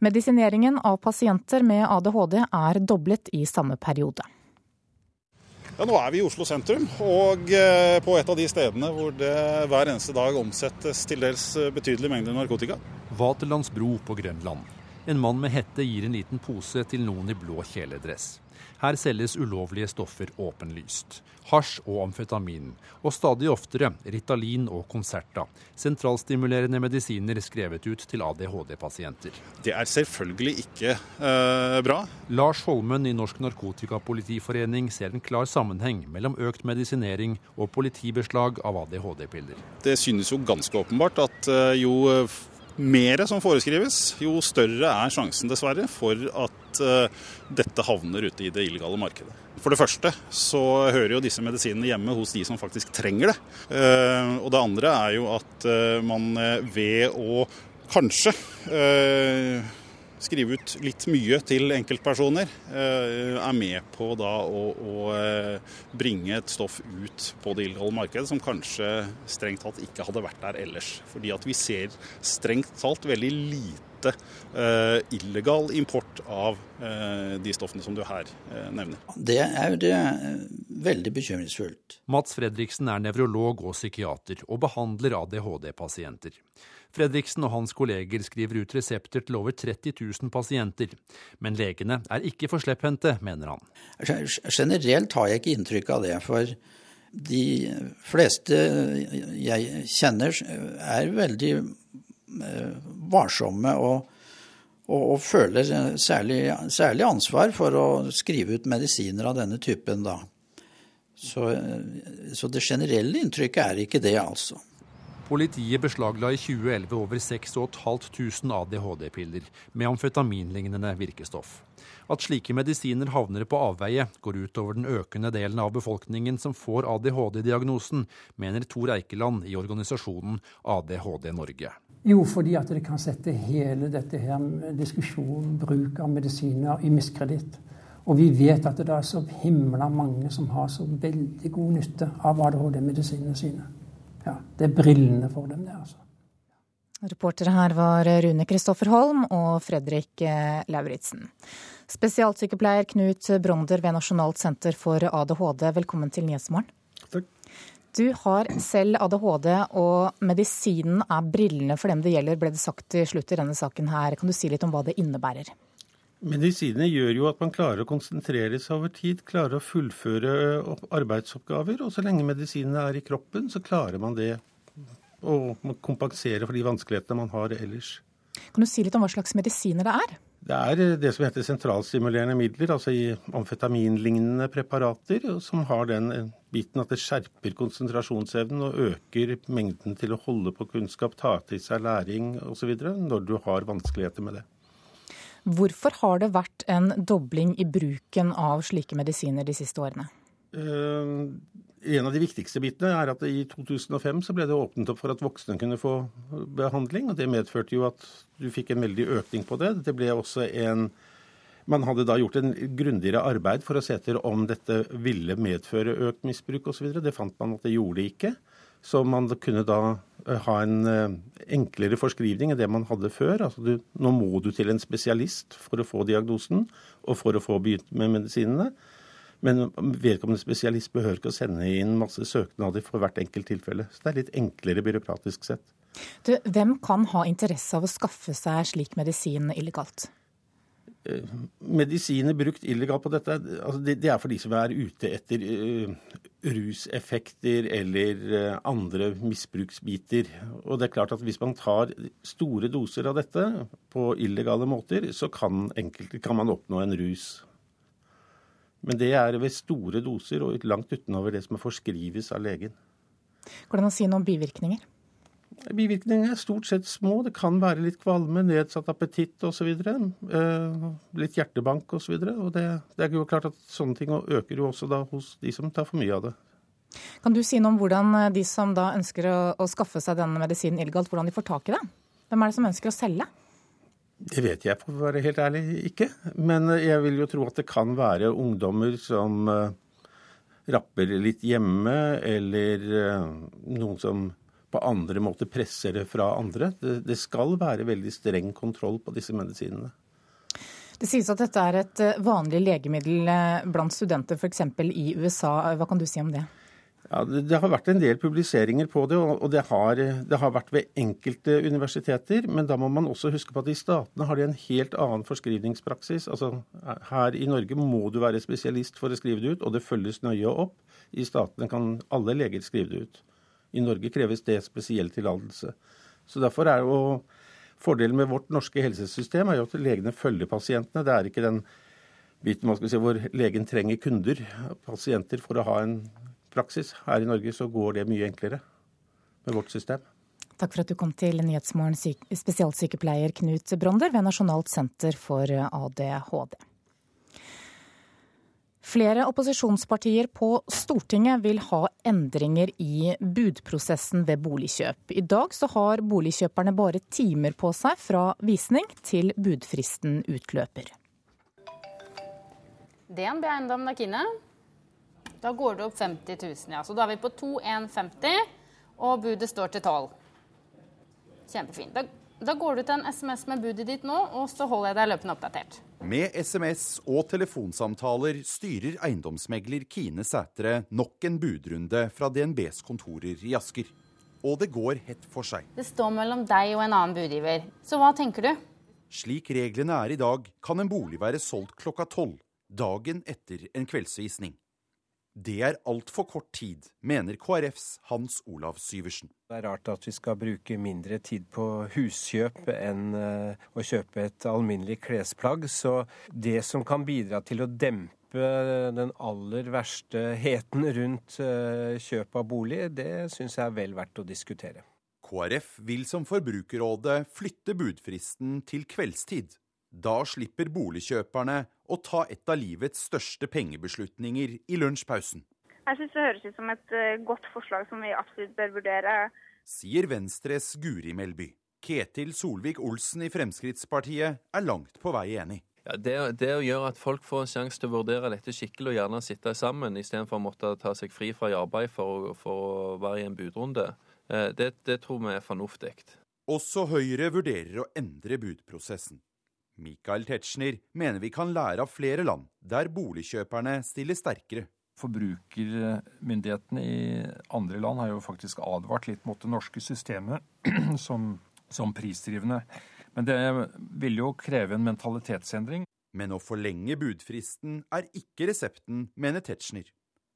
Medisineringen av pasienter med ADHD er doblet i samme periode. Ja, Nå er vi i Oslo sentrum, og eh, på et av de stedene hvor det hver eneste dag omsettes til dels betydelige mengder narkotika. Vaterlandsbro på Grønland. En mann med hette gir en liten pose til noen i blå kjeledress. Her selges ulovlige stoffer åpenlyst. Hasj og amfetamin, og stadig oftere Ritalin og Concerta. Sentralstimulerende medisiner skrevet ut til ADHD-pasienter. Det er selvfølgelig ikke eh, bra. Lars Holmen i Norsk Narkotikapolitiforening ser en klar sammenheng mellom økt medisinering og politibeslag av ADHD-piller. Det synes jo ganske åpenbart at eh, jo mer som foreskrives, jo større er sjansen dessverre for at uh, dette havner ute i det illegale markedet. For det første så hører jo disse medisinene hjemme hos de som faktisk trenger det. Uh, og det andre er jo at uh, man ved å kanskje skrive ut litt mye til enkeltpersoner, er med på da å, å bringe et stoff ut på det illegale markedet som kanskje strengt tatt ikke hadde vært der ellers. Fordi at vi ser strengt talt veldig lite uh, illegal import av de stoffene som du her nevner. Det er jo det veldig bekymringsfullt. Mats Fredriksen er nevrolog og psykiater, og behandler ADHD-pasienter. Fredriksen og hans kolleger skriver ut resepter til over 30 000 pasienter. Men legene er ikke for slepphendte, mener han. Generelt har jeg ikke inntrykk av det. For de fleste jeg kjenner er veldig varsomme og, og, føler særlig, særlig, ansvar for å skrive ut medisiner av denne typen. da. Så, så det generelle inntrykket er ikke det, altså. Politiet beslagla i 2011 over 6500 ADHD-piller med amfetaminlignende virkestoff. At slike medisiner havner på avveie, går ut over den økende delen av befolkningen som får ADHD-diagnosen, mener Tor Eikeland i organisasjonen ADHD Norge. Jo, fordi at det kan sette hele dette her diskusjonen, bruk av medisiner, i miskreditt. Og vi vet at det er så himla mange som har så veldig god nytte av ADHD-medisinene sine ja, det er brillene for dem, det, altså. Reportere her var Rune Kristoffer Holm og Fredrik eh, Lauritzen. Spesialsykepleier Knut Bronder ved Nasjonalt senter for ADHD, velkommen til Nyhetsmorgen. Takk. Du har selv ADHD, og medisinen er brillene for dem det gjelder, ble det sagt til slutt i denne saken her. Kan du si litt om hva det innebærer? Medisiner gjør jo at man klarer å konsentrere seg over tid, klarer å fullføre arbeidsoppgaver. Og så lenge medisinene er i kroppen, så klarer man det og kompensere for de vanskelighetene man har ellers. Kan du si litt om hva slags medisiner det er? Det er eh, det som heter sentralstimulerende midler, altså i amfetaminlignende preparater, som har den eh, biten at det skjerper konsentrasjonsevnen og øker mengden til å holde på kunnskap, ta til seg læring osv. når du har vanskeligheter med det. Hvorfor har det vært en dobling i bruken av slike medisiner de siste årene? Uh, en av de viktigste bitene er at i 2005 så ble det åpnet opp for at voksne kunne få behandling. og Det medførte jo at du fikk en veldig økning på det. Det ble også en man hadde da gjort en grundigere arbeid for å se etter om dette ville medføre økt misbruk osv. Det fant man at det gjorde ikke. Så man kunne da eh, ha en eh, enklere forskrivning enn det man hadde før. Altså du, nå må du til en spesialist for å få diagnosen og for å få begynt med medisinene. Men vedkommende spesialist behøver ikke å sende inn masse søknader for hvert enkelt tilfelle. Så det er litt enklere byråkratisk sett. Du, hvem kan ha interesse av å skaffe seg slik medisin illegalt? Eh, medisiner brukt illegalt på dette, altså det, det, er for de som er ute etter uh, ruseffekter eller uh, andre misbruksbiter. Og det er klart at Hvis man tar store doser av dette på illegale måter, så kan, enkelt, kan man oppnå en rus. Men det er ved store doser og langt utenover det som forskrives av legen. Går det an å si noe om bivirkninger? Bivirkningene er stort sett små. Det kan være litt kvalme, nedsatt appetitt osv. Eh, litt hjertebank osv. Og, så og det, det, er jo klart at sånne ting øker jo også da hos de som tar for mye av det. Kan du si noe om hvordan de som da ønsker å, å skaffe seg denne medisinen illegalt, hvordan de får tak i det? Hvem er det som ønsker å selge? Det vet jeg for å være helt ærlig ikke. Men jeg vil jo tro at det kan være ungdommer som rapper litt hjemme, eller noen som på andre måter presser det fra andre. Det, det, skal være veldig streng kontroll på disse medisinene. Det sies at dette er et eh, vanlig legemiddel blant studenter f.eks. i USA. Hva kan du si om det? Ja, det, det, har vært en del publiseringer på det, og det har, det har, vært ved enkelte universiteter. Men da må man også huske på at i statene har de en helt annen forskrivningspraksis. Altså, her i Norge må du være spesialist for å skrive det ut, og det følges nøye opp. I statene kan alle leger skrive det ut. I Norge kreves det spesiell tillatelse. Så derfor er jo Fordelen med vårt norske helsesystem er jo at legene følger pasientene. Det er ikke den biten si, hvor legen trenger kunder, pasienter, for å ha en praksis. Her i Norge så går det mye enklere med vårt system. Takk for at du kom til Nyhetsmorgen, spesialsykepleier Knut Bronder ved Nasjonalt senter for ADHD. Flere opposisjonspartier på Stortinget vil ha endringer i budprosessen ved boligkjøp. I dag så har boligkjøperne bare timer på seg fra visning til budfristen utløper. DNB Eiendom Nakine da går det opp 50 000, ja. Så da er vi på 2150, og budet står til 12. Kjempefint. Da, da går du til en SMS med budet ditt nå, og så holder jeg deg løpende oppdatert. Med SMS og telefonsamtaler styrer eiendomsmegler Kine Sætre nok en budrunde fra DNBs kontorer i Asker. Og det går hett for seg. Det står mellom deg og en annen budgiver. Så hva tenker du? Slik reglene er i dag, kan en bolig være solgt klokka tolv, dagen etter en kveldsvisning. Det er altfor kort tid, mener KrFs Hans Olav Syversen. Det er rart at vi skal bruke mindre tid på huskjøp enn eh, å kjøpe et alminnelig klesplagg. Så det som kan bidra til å dempe den aller verste heten rundt eh, kjøp av bolig, det syns jeg er vel verdt å diskutere. KrF vil som Forbrukerrådet flytte budfristen til kveldstid. Da slipper boligkjøperne å ta et av livets største pengebeslutninger i lunsjpausen. Jeg syns det høres ut som et eh, godt forslag som vi absolutt bør vurdere. Sier Venstres Guri Melby. Ketil Solvik-Olsen i Fremskrittspartiet er langt på vei enig. Ja, det, det, å gjøre at folk får en sjanse til å vurdere dette skikkelig og gjerne sitte sammen istedenfor å måtte ta seg fri fra arbeid for, for å være i en budrunde, eh, det, det tror vi er fornuftig. Også Høyre vurderer å endre budprosessen. Michael Tetzschner mener vi kan lære av flere land der boligkjøperne stiller sterkere. Forbrukermyndighetene i andre land har jo faktisk advart litt mot det norske systemet *clears throat* som, som prisdrivende. Men det vil jo kreve en mentalitetsendring. Men å forlenge budfristen er ikke resepten, mener Tetzschner.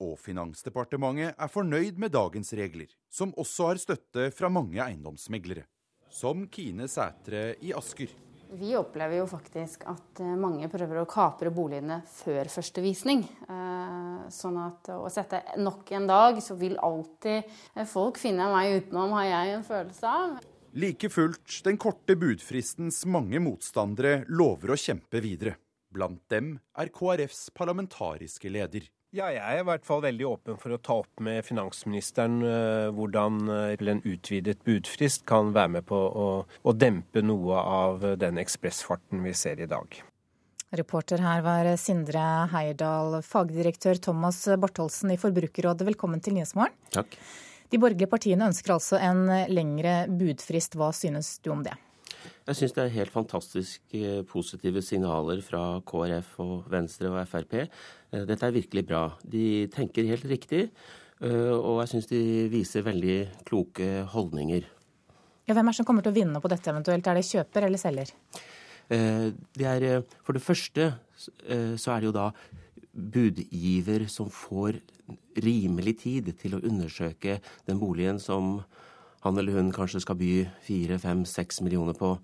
Og Finansdepartementet er fornøyd med dagens regler, som også har støtte fra mange eiendomsmeglere. Som Kine Sætre i Asker. Vi opplever jo faktisk at eh, mange prøver å kapre boligene før første visning. Eh, sånn at å sette nok en dag, så vil alltid eh, folk finne meg utenom, har jeg en følelse av. Like fullt, den korte budfristens mange motstandere lover å kjempe videre. Blant dem er KrFs parlamentariske leder. Ja, jeg er i hvert fall veldig åpen for å ta opp med finansministeren uh, hvordan uh, en utvidet budfrist kan være med på å, å dempe noe av den ekspressfarten vi ser i dag. Reporter her var Sindre Heierdal, fagdirektør Thomas Bartholsen i Forbrukerrådet. Velkommen til Nyhetsmorgen. Takk. De borgerlige partiene ønsker altså en lengre budfrist. Hva synes du om det? Jeg syns det er helt fantastisk eh, positive signaler fra KrF og Venstre og Frp. Eh, dette er virkelig bra. De tenker helt riktig, eh, og jeg syns de viser veldig kloke holdninger. Ja, hvem er det som kommer til å vinne på dette eventuelt? Er det kjøper eller selger? Det er, for det første så er det jo da budgiver som får rimelig tid til å undersøke den boligen som han eller hun kanskje skal by fire, fem, seks millioner på.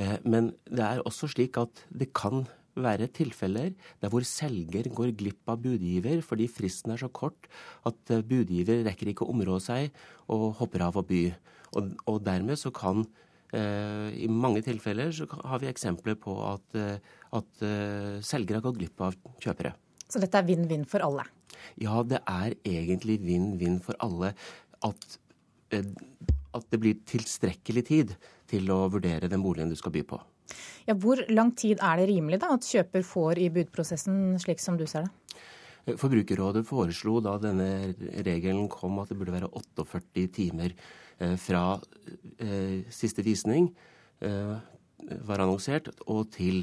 Eh, men det er også slik at det kan være tilfeller der hvor selger går glipp av budgiver fordi fristen er så kort at eh, budgiver rekker ikke å områ seg og hopper av å by. Og, og dermed så kan eh, i mange tilfeller så har vi eksempler på at, at selger har gått glipp av kjøpere. Så dette er vinn-vinn for alle? Ja, det er egentlig vinn-vinn for alle. At at det blir tilstrekkelig tid til å vurdere den boligen du skal by på. Ja, hvor lang tid er det rimelig da at kjøper får i budprosessen, slik som du ser det? Forbrukerrådet foreslo da denne regelen kom at det burde være 48 timer eh, fra eh, siste visning eh, var annonsert og til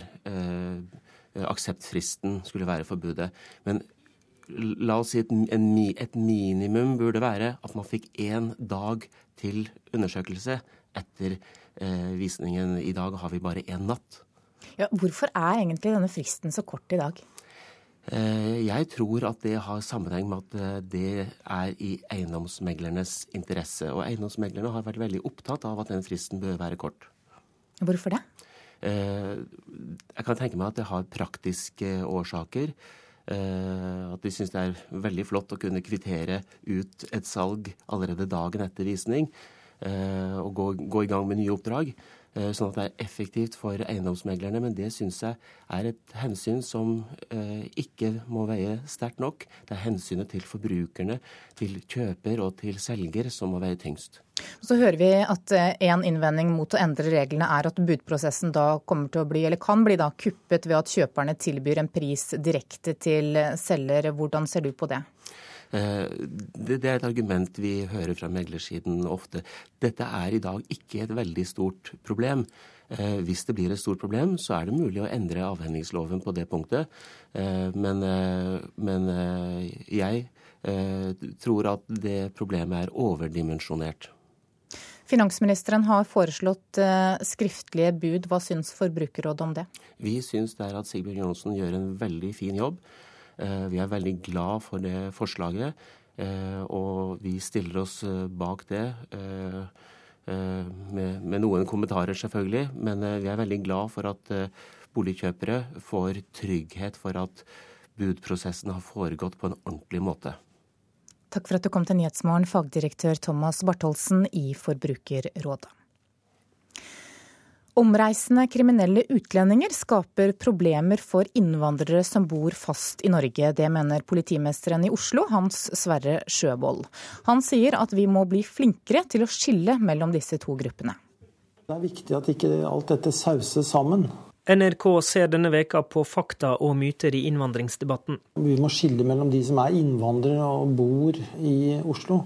akseptfristen skulle være forbudet. Men la oss si et, et, minimum burde være at man fikk én dag til undersøkelse etter eh, visningen. I dag har vi bare én natt. Ja, hvorfor er egentlig denne fristen så kort i dag? Eh, jeg tror at det har sammenheng med at eh, det er i eiendomsmeglernes interesse. Og eiendomsmeglerne har vært veldig opptatt av at den fristen bør være kort. Hvorfor det? Eh, jeg kan tenke meg at det har praktiske årsaker. Eh, at de syns det er veldig flott å kunne kvittere ut et salg allerede dagen etter visning. Eh, og gå, gå i gang med nye oppdrag. Eh, sånn at det er effektivt for eiendomsmeglerne. Men det syns jeg er et hensyn som ikke må veie sterkt nok. Det er hensynet til forbrukerne, til kjøper og til selger som må veie tyngst. Så hører vi at eh, en innvending mot å endre reglene er at budprosessen da kommer til å bli, eller kan bli da, kuppet ved at kjøperne tilbyr en pris direkte til selger. Hvordan ser du på det? Eh, det er et argument vi hører fra meglersiden ofte. Dette er i dag ikke et veldig stort problem. Eh, hvis det blir et stort problem, så er det mulig å endre avhendingsloven på det punktet. Men, men jeg tror at det problemet er overdimensjonert. Finansministeren har foreslått eh, skriftlige bud. Hva syns Forbrukerrådet om det? Vi syns er at Sigbjørn Johnsen gjør en veldig fin jobb. Eh, vi er veldig glad for det forslaget, eh, og vi stiller oss bak det. Med, med noen kommentarer, selvfølgelig, men vi er veldig glad for at boligkjøpere får trygghet for at budprosessen har foregått på en ordentlig måte. Takk for at du kom til Nyhetsmorgen, fagdirektør Thomas Bartholsen i Forbrukerrådet. Omreisende kriminelle utlendinger skaper problemer for innvandrere som bor fast i Norge. Det mener politimesteren i Oslo, Hans Sverre Sjøvold. Han sier at vi må bli flinkere til å skille mellom disse to gruppene. Det er viktig at ikke alt dette sauses sammen. NRK ser denne veka på fakta og myter i innvandringsdebatten. Vi må skille mellom de som er innvandrere og bor i Oslo,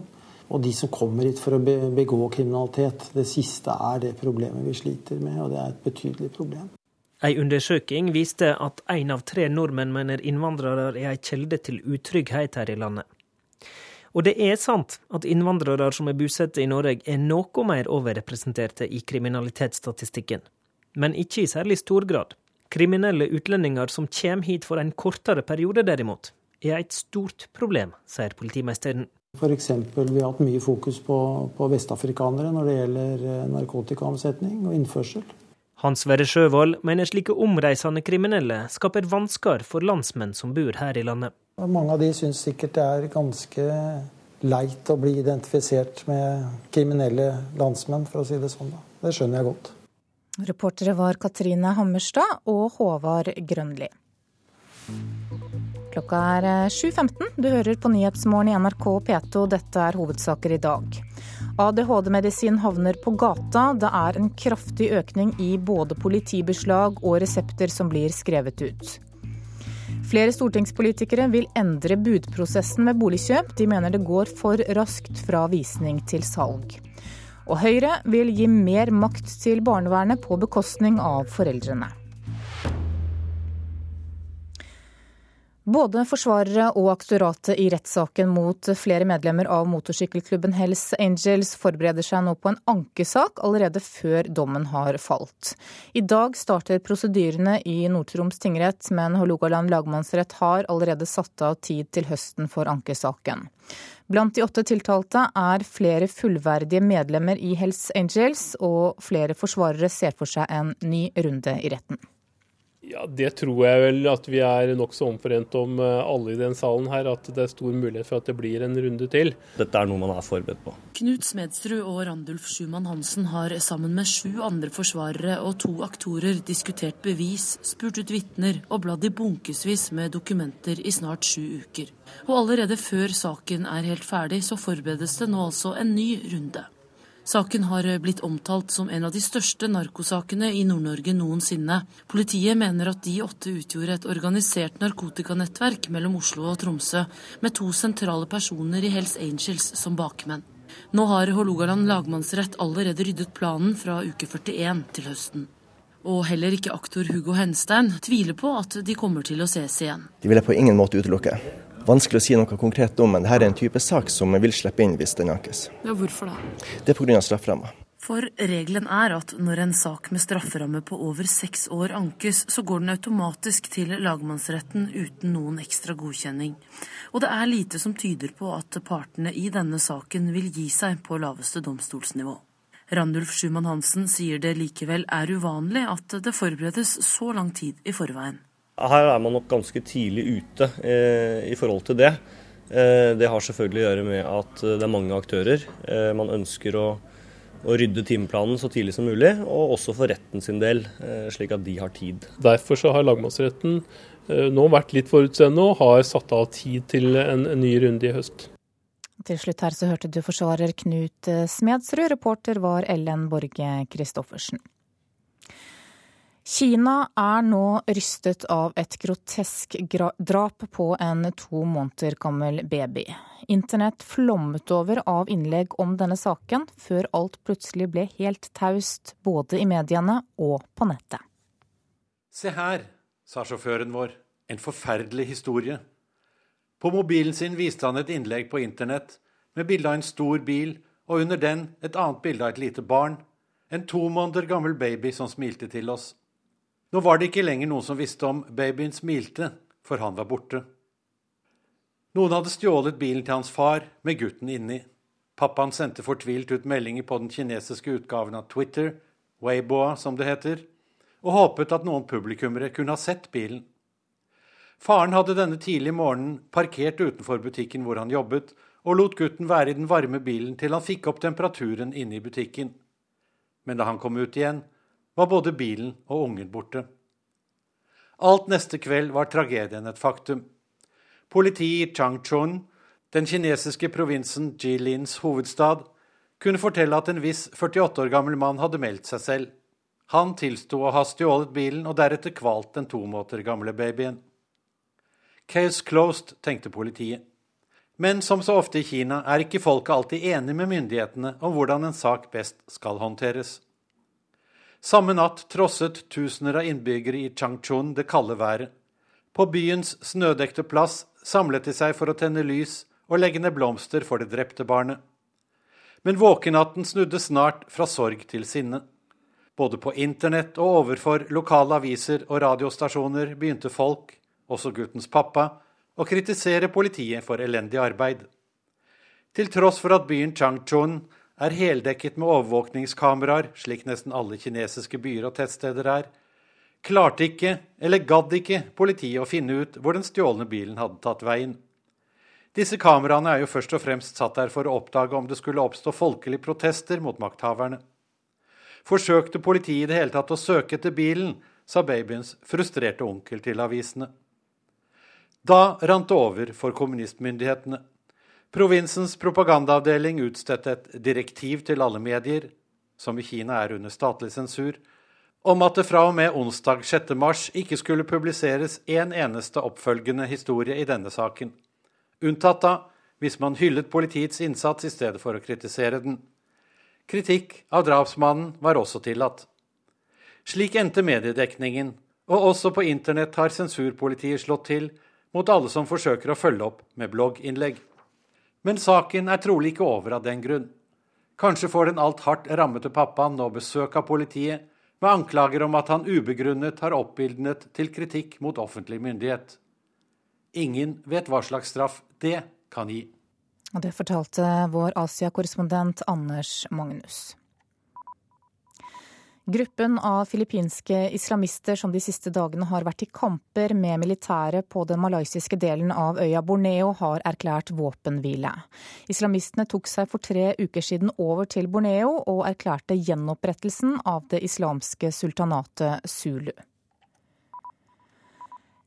og de som kommer hit for å begå kriminalitet. Det siste er det problemet vi sliter med, og det er et betydelig problem. Ei undersøking viste at én av tre nordmenn mener innvandrere er ei kjelde til utrygghet her i landet. Og det er sant at innvandrere som er bosatt i Norge er noe mer overrepresenterte i kriminalitetsstatistikken men ikke i særlig stor grad. Kriminelle utlendinger som kommer hit for en kortere periode, derimot, er et stort problem, sier politimesteren. F.eks. vi har hatt mye fokus på, på vestafrikanere når det gjelder eh, narkotikaomsetning og innførsel. Hans Sverre Sjøvold mener slike omreisende kriminelle skaper vansker for landsmenn som bor her i landet. Mange av de syns sikkert det er ganske leit å bli identifisert med kriminelle landsmenn, for å si det sånn. Da. Det skjønner jeg godt. Reportere var Katrine Hammerstad og Håvard Grønli. Klokka er 7.15. Eh, du hører på Nyhetsmorgen i NRK P2. Dette er hovedsaker i dag. ADHD-medisin havner på gata. Det er en kraftig økning i både politibeslag og resepter som blir skrevet ut. Flere stortingspolitikere vil endre budprosessen med boligkjøp. De mener det går for raskt fra visning til salg. Og Høyre vil gi mer makt til barnevernet på bekostning av foreldrene. Både forsvarere og aktoratet i rettssaken mot flere medlemmer av motorsykkelklubben Hells Angels forbereder seg nå på en ankesak allerede før dommen har falt. I dag starter prosedyrene i Nord-Troms tingrett, men Hålogaland lagmannsrett har allerede satt av tid til høsten for ankesaken. Blant de åtte tiltalte er flere fullverdige medlemmer i Hells Angels, og flere forsvarere ser for seg en ny runde i retten. Ja, Det tror jeg vel at vi er nokså omforent om eh, alle i den salen her, at det er stor mulighet for at det blir en runde til. Dette er noe man er forberedt på. Knut Smedsrud og Randulf Schumann Hansen har sammen med sju andre forsvarere og to aktorer diskutert bevis, spurt ut vitner og bladd i bunkevis med dokumenter i snart sju uker. Og allerede før saken er helt ferdig, så forberedes det nå altså en ny runde. Saken har blitt omtalt som en av de største narkosakene i Nord-Norge noensinne. Politiet mener at de åtte utgjorde et organisert narkotikanettverk mellom Oslo og Tromsø, med to sentrale personer i Hells Angels som bakmenn. Nå har Hålogaland lagmannsrett allerede ryddet planen fra uke 41 til høsten. Og heller ikke aktor Hugo Henstein tviler på at de kommer til å ses igjen. De vil jeg på ingen måte utelukke. Vanskelig å si noe konkret om, men dette er en type sak som vil slippe inn hvis den ankes. Ja, hvorfor det? Det er pga. strafferamma. For regelen er at når en sak med strafferamme på over seks år ankes, så går den automatisk til lagmannsretten uten noen ekstra godkjenning. Og det er lite som tyder på at partene i denne saken vil gi seg på laveste domstolsnivå. Randulf Schumann Hansen sier det likevel er uvanlig at det forberedes så lang tid i forveien. Her er man nok ganske tidlig ute eh, i forhold til det. Eh, det har selvfølgelig å gjøre med at eh, det er mange aktører. Eh, man ønsker å, å, rydde timeplanen så tidlig som mulig, og også for retten sin del, eh, slik at de har tid. Derfor så har lagmannsretten nå vært litt forutseende og har satt av tid til en, en ny runde i høst. Til slutt her så hørte du forsvarer Knut Smedsrud, reporter var Ellen Borge Christoffersen. Kina er nå rystet av et grotesk drap på en to måneder gammel baby. Internett flommet over av innlegg om denne saken, før alt plutselig ble helt taust, både i mediene og på nettet. Se her, sa sjåføren vår, en forferdelig historie. På mobilen sin viste han et innlegg på internett med bilde av en stor bil, og under den et annet bilde av et lite barn, en to måneder gammel baby som smilte til oss. Nå var det ikke lenger noen som visste om babyen smilte, for han var borte. Noen hadde stjålet bilen til hans far, med gutten inni. Pappaen sendte fortvilt ut meldinger på den kinesiske utgaven av Twitter, Weiboa som det heter, og håpet at noen publikummere kunne ha sett bilen. Faren hadde denne tidlige morgenen parkert utenfor butikken hvor han jobbet, og lot gutten være i den varme bilen til han fikk opp temperaturen inne i butikken. Men da han kom ut igjen, var både bilen og ungen borte. Alt neste kveld var tragedien et faktum. Politiet i Changchun, den kinesiske provinsen Jilins hovedstad, kunne fortelle at en viss 48 år gammel mann hadde meldt seg selv. Han tilsto å ha stjålet bilen og deretter kvalt den to måneder gamle babyen. Case closed, tenkte politiet. Men som så ofte i Kina er ikke folket alltid enig med myndighetene om hvordan en sak best skal håndteres. Samme natt trosset tusener av innbyggere i Changchun det kalde været. På byens snødekte plass samlet de seg for å tenne lys og legge ned blomster for det drepte barnet. Men våkenatten snudde snart fra sorg til sinne. Både på internett og overfor lokale aviser og radiostasjoner begynte folk, også guttens pappa, å kritisere politiet for elendig arbeid. Til tross for at byen Changchun er heldekket med overvåkningskameraer, slik nesten alle kinesiske byer og tettsteder er, klarte ikke, eller gadd ikke, politiet å finne ut hvor den stjålne bilen hadde tatt veien. Disse kameraene er jo først og fremst satt der for å oppdage om det skulle oppstå folkelige protester mot makthaverne. Forsøkte politiet i det hele tatt å søke etter bilen, sa babyens frustrerte onkel til avisene. Da rant det over for kommunistmyndighetene. Provinsens propagandaavdeling utstedte et direktiv til alle medier, som i Kina er under statlig sensur, om at det fra og med onsdag 6. mars ikke skulle publiseres en eneste oppfølgende historie i denne saken. Unntatt da hvis man hyllet politiets innsats i stedet for å kritisere den. Kritikk av drapsmannen var også tillatt. Slik endte mediedekningen, og også på internett har sensurpolitiet slått til mot alle som forsøker å følge opp med blogginnlegg. Men saken er trolig ikke over av den grunn. Kanskje får den alt hardt rammete pappaen nå besøk av politiet med anklager om at han ubegrunnet har oppildnet til kritikk mot offentlig myndighet. Ingen vet hva slags straff det kan gi. Og det fortalte vår Asia-korrespondent Anders Magnus. Gruppen av filippinske islamister som de siste dagene har vært i kamper med militæret på den malaysiske delen av øya Borneo, har erklært våpenhvile. Islamistene tok seg for tre uker siden over til Borneo og erklærte gjenopprettelsen av det islamske sultanatet Zulu.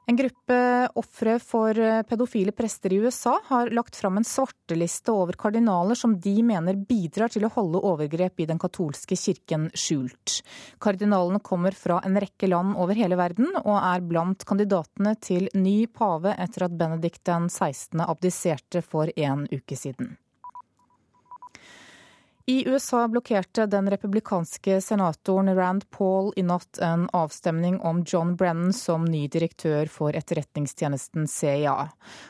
En gruppe ofre for pedofile prester i USA har lagt fram en svarteliste over kardinaler som de mener bidrar til å holde overgrep i den katolske kirken skjult. Kardinalene kommer fra en rekke land over hele verden, og er blant kandidatene til ny pave etter at Benedikt den 16. abdiserte for en uke siden. I USA blokkerte den republikanske senatoren Rand Paul i natt en avstemning om John Brennan som ny direktør for etterretningstjenesten CIA.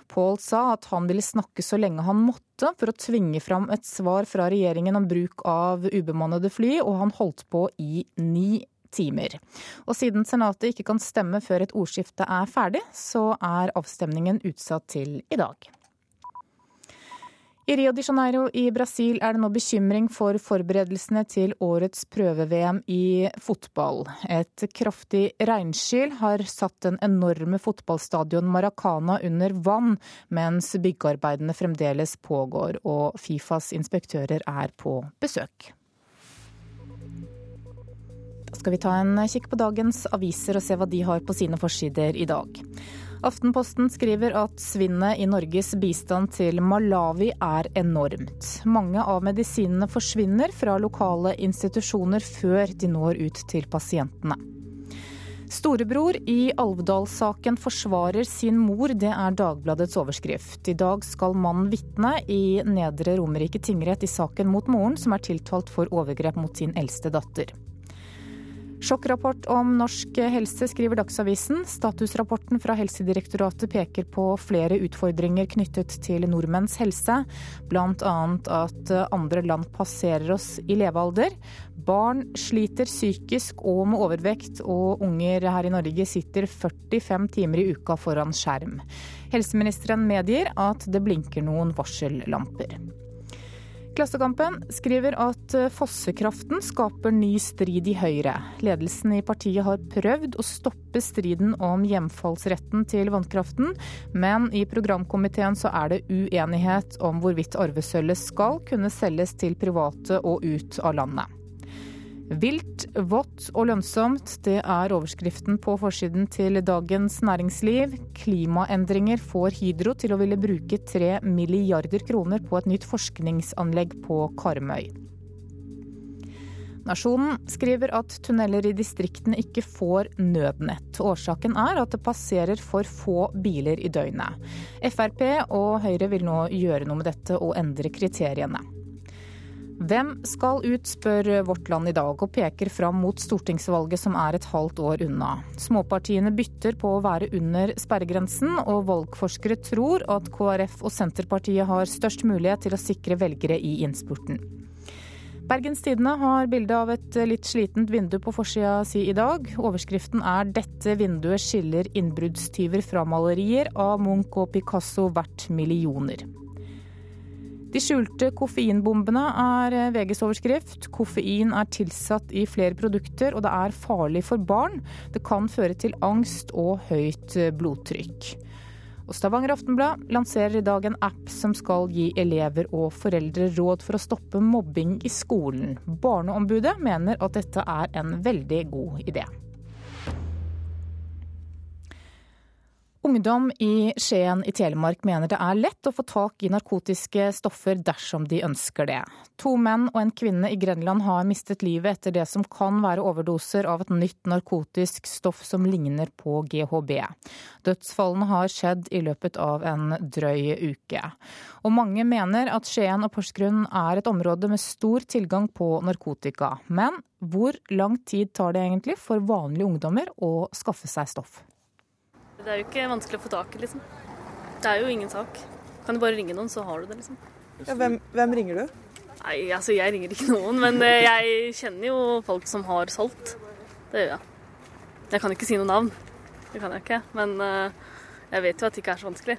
Paul sa at han ville snakke så lenge han måtte for å tvinge fram et svar fra regjeringen om bruk av ubemannede fly, og han holdt på i ni timer. Og siden Senatet ikke kan stemme før et ordskifte er ferdig, så er avstemningen utsatt til i dag. I Rio de Janeiro i Brasil er det nå bekymring for forberedelsene til årets prøve-VM i fotball. Et kraftig regnskyll har satt den enorme fotballstadion Maracana under vann, mens byggearbeidene fremdeles pågår, og Fifas inspektører er på besøk. Da skal vi ta en kikk på dagens aviser og se hva de har på sine forsider i dag. Aftenposten skriver at svinnet i Norges bistand til Malawi er enormt. Mange av medisinene forsvinner fra lokale institusjoner før de når ut til pasientene. Storebror i Alvdal-saken forsvarer sin mor, det er Dagbladets overskrift. I dag skal mannen vitne i Nedre Romerike tingrett i saken mot moren, som er tiltalt for overgrep mot sin eldste datter. Sjokkrapport om norsk helse, skriver Dagsavisen. Statusrapporten fra Helsedirektoratet peker på flere utfordringer knyttet til nordmenns helse, bl.a. at andre land passerer oss i levealder. Barn sliter psykisk og med overvekt, og unger her i Norge sitter 45 timer i uka foran skjerm. Helseministeren medgir at det blinker noen varsellamper. Klassekampen skriver at eh, fossekraften skaper ny strid i Høyre. Ledelsen i partiet har prøvd å stoppe striden om hjemfallsretten til vannkraften, men i programkomiteen så er det uenighet om hvorvidt arvesølvet skal kunne selges til private og ut av landet. Vilt, vått og lønnsomt, det er overskriften på forsiden til Dagens Næringsliv. Klimaendringer får Hydro til å ville bruke tre milliarder kroner på et nytt forskningsanlegg på Karmøy. Nasjonen skriver at tunneler i distriktene ikke får nødnett. Årsaken er at det passerer for få biler i døgnet. Frp og Høyre vil nå gjøre noe med dette og endre kriteriene. Hvem skal ut, spør Vårt Land i dag, og peker fram mot stortingsvalget som er et halvt år unna. Småpartiene bytter på å være under sperregrensen, og valgforskere tror at KrF og Senterpartiet har størst mulighet til å sikre velgere i innspurten. Bergens Tidende har bilde av et litt slitent vindu på forsida si i dag. Overskriften er 'Dette vinduet skiller innbruddstyver fra malerier' av Munch og Picasso verdt millioner. De skjulte koffeinbombene er VGs overskrift. Koffein er tilsatt i flere produkter, og det er farlig for barn. Det kan føre til angst og høyt blodtrykk. Og Stavanger Aftenblad lanserer i dag en app som skal gi elever og foreldre råd for å stoppe mobbing i skolen. Barneombudet mener at dette er en veldig god idé. Ungdom i Skien i Telemark mener det er lett å få tak i narkotiske stoffer dersom de ønsker det. To menn og en kvinne i Grenland har mistet livet etter det som kan være overdoser av et nytt narkotisk stoff som ligner på GHB. Dødsfallene har skjedd i løpet av en drøy uke. Og mange mener at Skien og Porsgrunn er et område med stor tilgang på narkotika. Men hvor lang tid tar det egentlig for vanlige ungdommer å skaffe seg stoff? Det er jo ikke vanskelig å få tak i, liksom. Det er jo ingen sak. Kan du bare ringe noen, så har du det, liksom. Ja, hvem, hvem, ringer du? Nei, altså jeg ringer ikke noen, men eh, jeg kjenner jo folk som har solgt. Det gjør jeg. Jeg kan ikke si noe navn. Det kan jeg ikke. Men eh, jeg vet jo at det ikke er så vanskelig.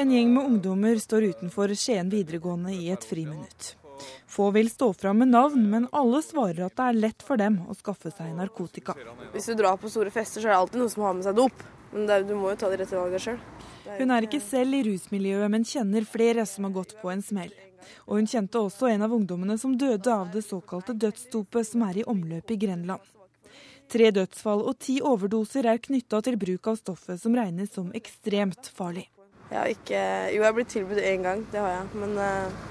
En gjeng med ungdommer står utenfor Skien videregående i et friminutt. Få vil stå fram med navn, men alle svarer at det er lett for dem å skaffe seg narkotika. Hvis du drar på store fester, så er det alltid noen som har med seg dop. Men er, du må jo ta de rette valgene sjøl. Hun er ikke selv i rusmiljøet, men kjenner flere som har gått på en smell. Og hun kjente også en av ungdommene som døde av det såkalte dødsdopet som er i omløp i Grenland. Tre dødsfall og ti overdoser er knytta til bruk av stoffet som regnes som ekstremt farlig. Jeg har ikke, jo, jeg har blitt tilbudt én gang, det har jeg. Men uh,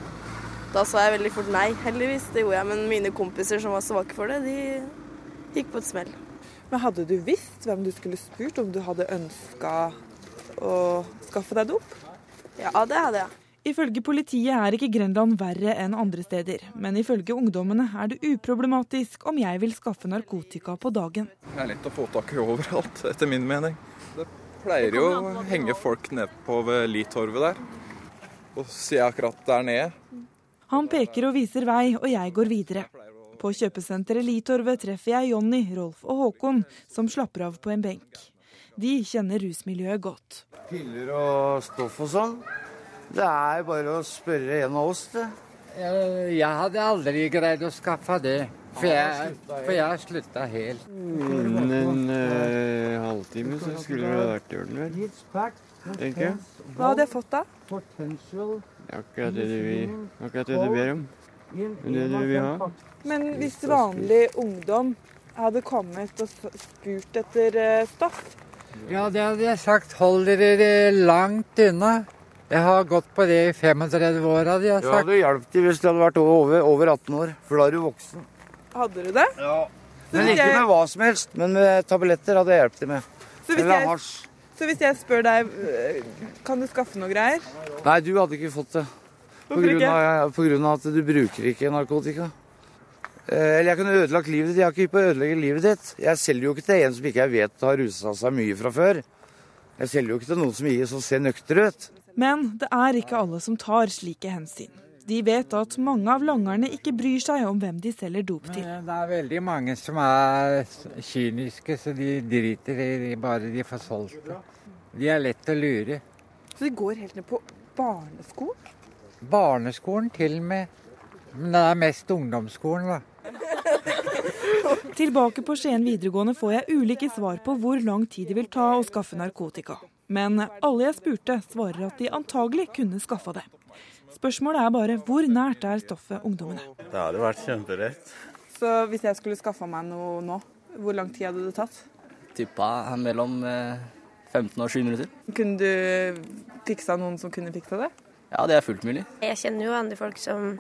da sa jeg veldig fort nei, heldigvis. Det gjorde jeg. Men mine kompiser som var svake for det, de gikk på et smell. Men hadde du visst hvem du skulle spurt om du hadde ønska å skaffe deg dop? Ja, det hadde jeg. Ifølge politiet er ikke Grenland verre enn andre steder, men ifølge ungdommene er det uproblematisk om jeg vil skaffe narkotika på dagen. Det er lett å få tak i overalt, etter min mening. Det pleier jo å henge folk ned på ved Litorvet der, og se akkurat der nede. Han peker og viser vei, og jeg går videre. På kjøpesenteret Litorvet treffer jeg Jonny, Rolf og Håkon, som slapper av på en benk. De kjenner rusmiljøet godt. Piller og stoff og sånn. Det er bare å spørre en av oss, det. Jeg hadde aldri greid å skaffe det, for jeg, for jeg slutta helt. Innen en uh, halvtime så skulle det vært i orden, vel. Tenker jeg. Hva hadde jeg fått da? Akkurat det du, akkurat det du ber om. Det du vil ha. Men hvis vanlig ungdom hadde kommet og spurt etter eh, stoff? Ja, det hadde jeg sagt. Hold dere langt unna. Jeg har gått på det i 35 år, hadde jeg sagt. Du hadde hjulpet hvis du hadde vært over, over, 18 år, for da er du voksen. Hadde du det? Ja. Men ikke med hva som helst, men med tabletter hadde jeg hjulpet dem med. Eller hasj. Så hvis jeg spør deg, eh, kan du skaffe noe greier? Nei, du hadde ikke fått det. På grunn, av, på grunn av at du bruker ikke narkotika. Eh, eller jeg kunne ødelagt livet ditt. Jeg har ikke på å ødelegge livet ditt. Jeg selger jo ikke til en som ikke jeg vet har rusa seg mye fra før. Jeg selger jo ikke til noen som, som ser nøkter ut. Men det er ikke alle som tar slike hensyn. De vet at mange av langerne ikke bryr seg om hvem de selger dop til. Men det er veldig mange som er kyniske, så de driter i bare de får solgt det. De er lett å lure. Så de går helt ned på barneskolen? Barneskolen til og med. Men det er mest ungdomsskolen, da. *laughs* Tilbake på Skien videregående får jeg ulike svar på hvor lang tid det vil ta å skaffe narkotika. Men alle jeg spurte, svarer at de antagelig kunne skaffa det. Spørsmålet er bare hvor nært er stoffet ungdommene? Det hadde vært kjemperett. Så hvis jeg skulle skaffa meg noe nå, hvor lang tid hadde det tatt? Tippa mellom 15 og 7 minutter. Kunne du fiksa noen som kunne fiksa det? Ja, det er fullt mulig. Jeg kjenner jo andre folk som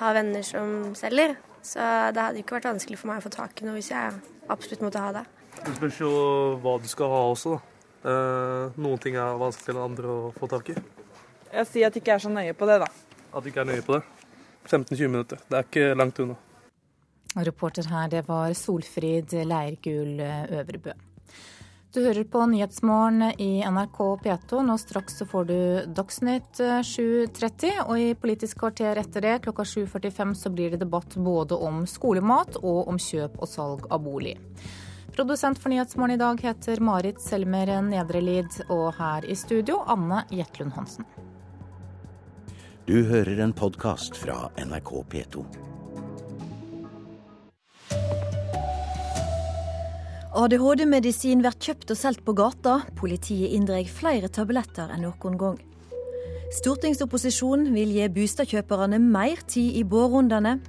har venner som selger, så det hadde ikke vært vanskelig for meg å få tak i noe hvis jeg absolutt måtte ha det. Det spørs jo hva du skal ha også, da. Eh, noen ting er vanskeligere enn andre å få tak i. Jeg sier at du ikke er så nøye på det, da. At du ikke er nøye på det. 15-20 minutter. Det er ikke langt unna. Reporter her, det var Solfrid Leirgul Øvrebø. Du hører på Nyhetsmorgen i NRK P2. Nå straks så får du Dagsnytt 7.30. Eh, og i Politisk kvarter etter det, klokka 7.45, så blir det debatt både om skolemat og om kjøp og salg av bolig. Produsent for Nyhetsmorgen i dag heter Marit Selmer Nedrelid, og her i studio Anne Jetlund Hansen. Du hører en podkast fra NRK P2. ADHD-medisin blir kjøpt og solgt på gata. Politiet inndrar flere tabletter enn noen gang. Stortingsopposisjonen vil gi bostadkjøperne mer tid i bårrundene.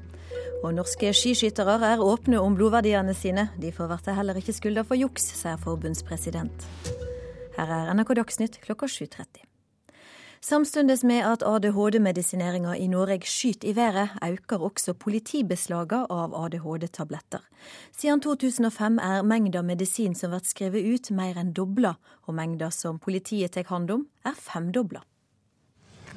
Og norske skiskyttere er åpne om blodverdiene sine. De får bli heller ikke skylda for juks, sier forbundspresident. Her er NRK Dagsnytt klokka 7.30. Samtidig med at ADHD-medisineringa i Norge skyter i været, øker også politibeslagene av ADHD-tabletter. Siden 2005 er mengda medisin som blir skrevet ut, mer enn dobla, og mengda som politiet tar hånd om, er femdobla.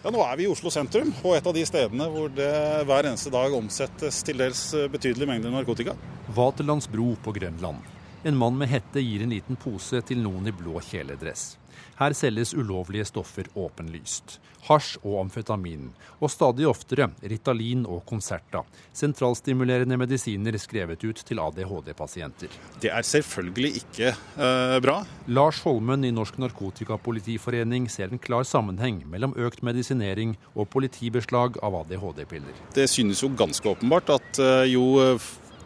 Ja, nå er vi i Oslo sentrum, og et av de stedene hvor det hver eneste dag omsettes til dels betydelige mengder narkotika. Vaterlandsbro på Grønland. En mann med hette gir en liten pose til noen i blå kjeledress. Her selges ulovlige stoffer åpenlyst. Hasj og amfetamin, og stadig oftere Ritalin og Concerta. Sentralstimulerende medisiner skrevet ut til ADHD-pasienter. Det er selvfølgelig ikke eh, bra. Lars Holmen i Norsk Narkotikapolitiforening ser en klar sammenheng mellom økt medisinering og politibeslag av ADHD-piller. Det synes jo ganske åpenbart at uh, jo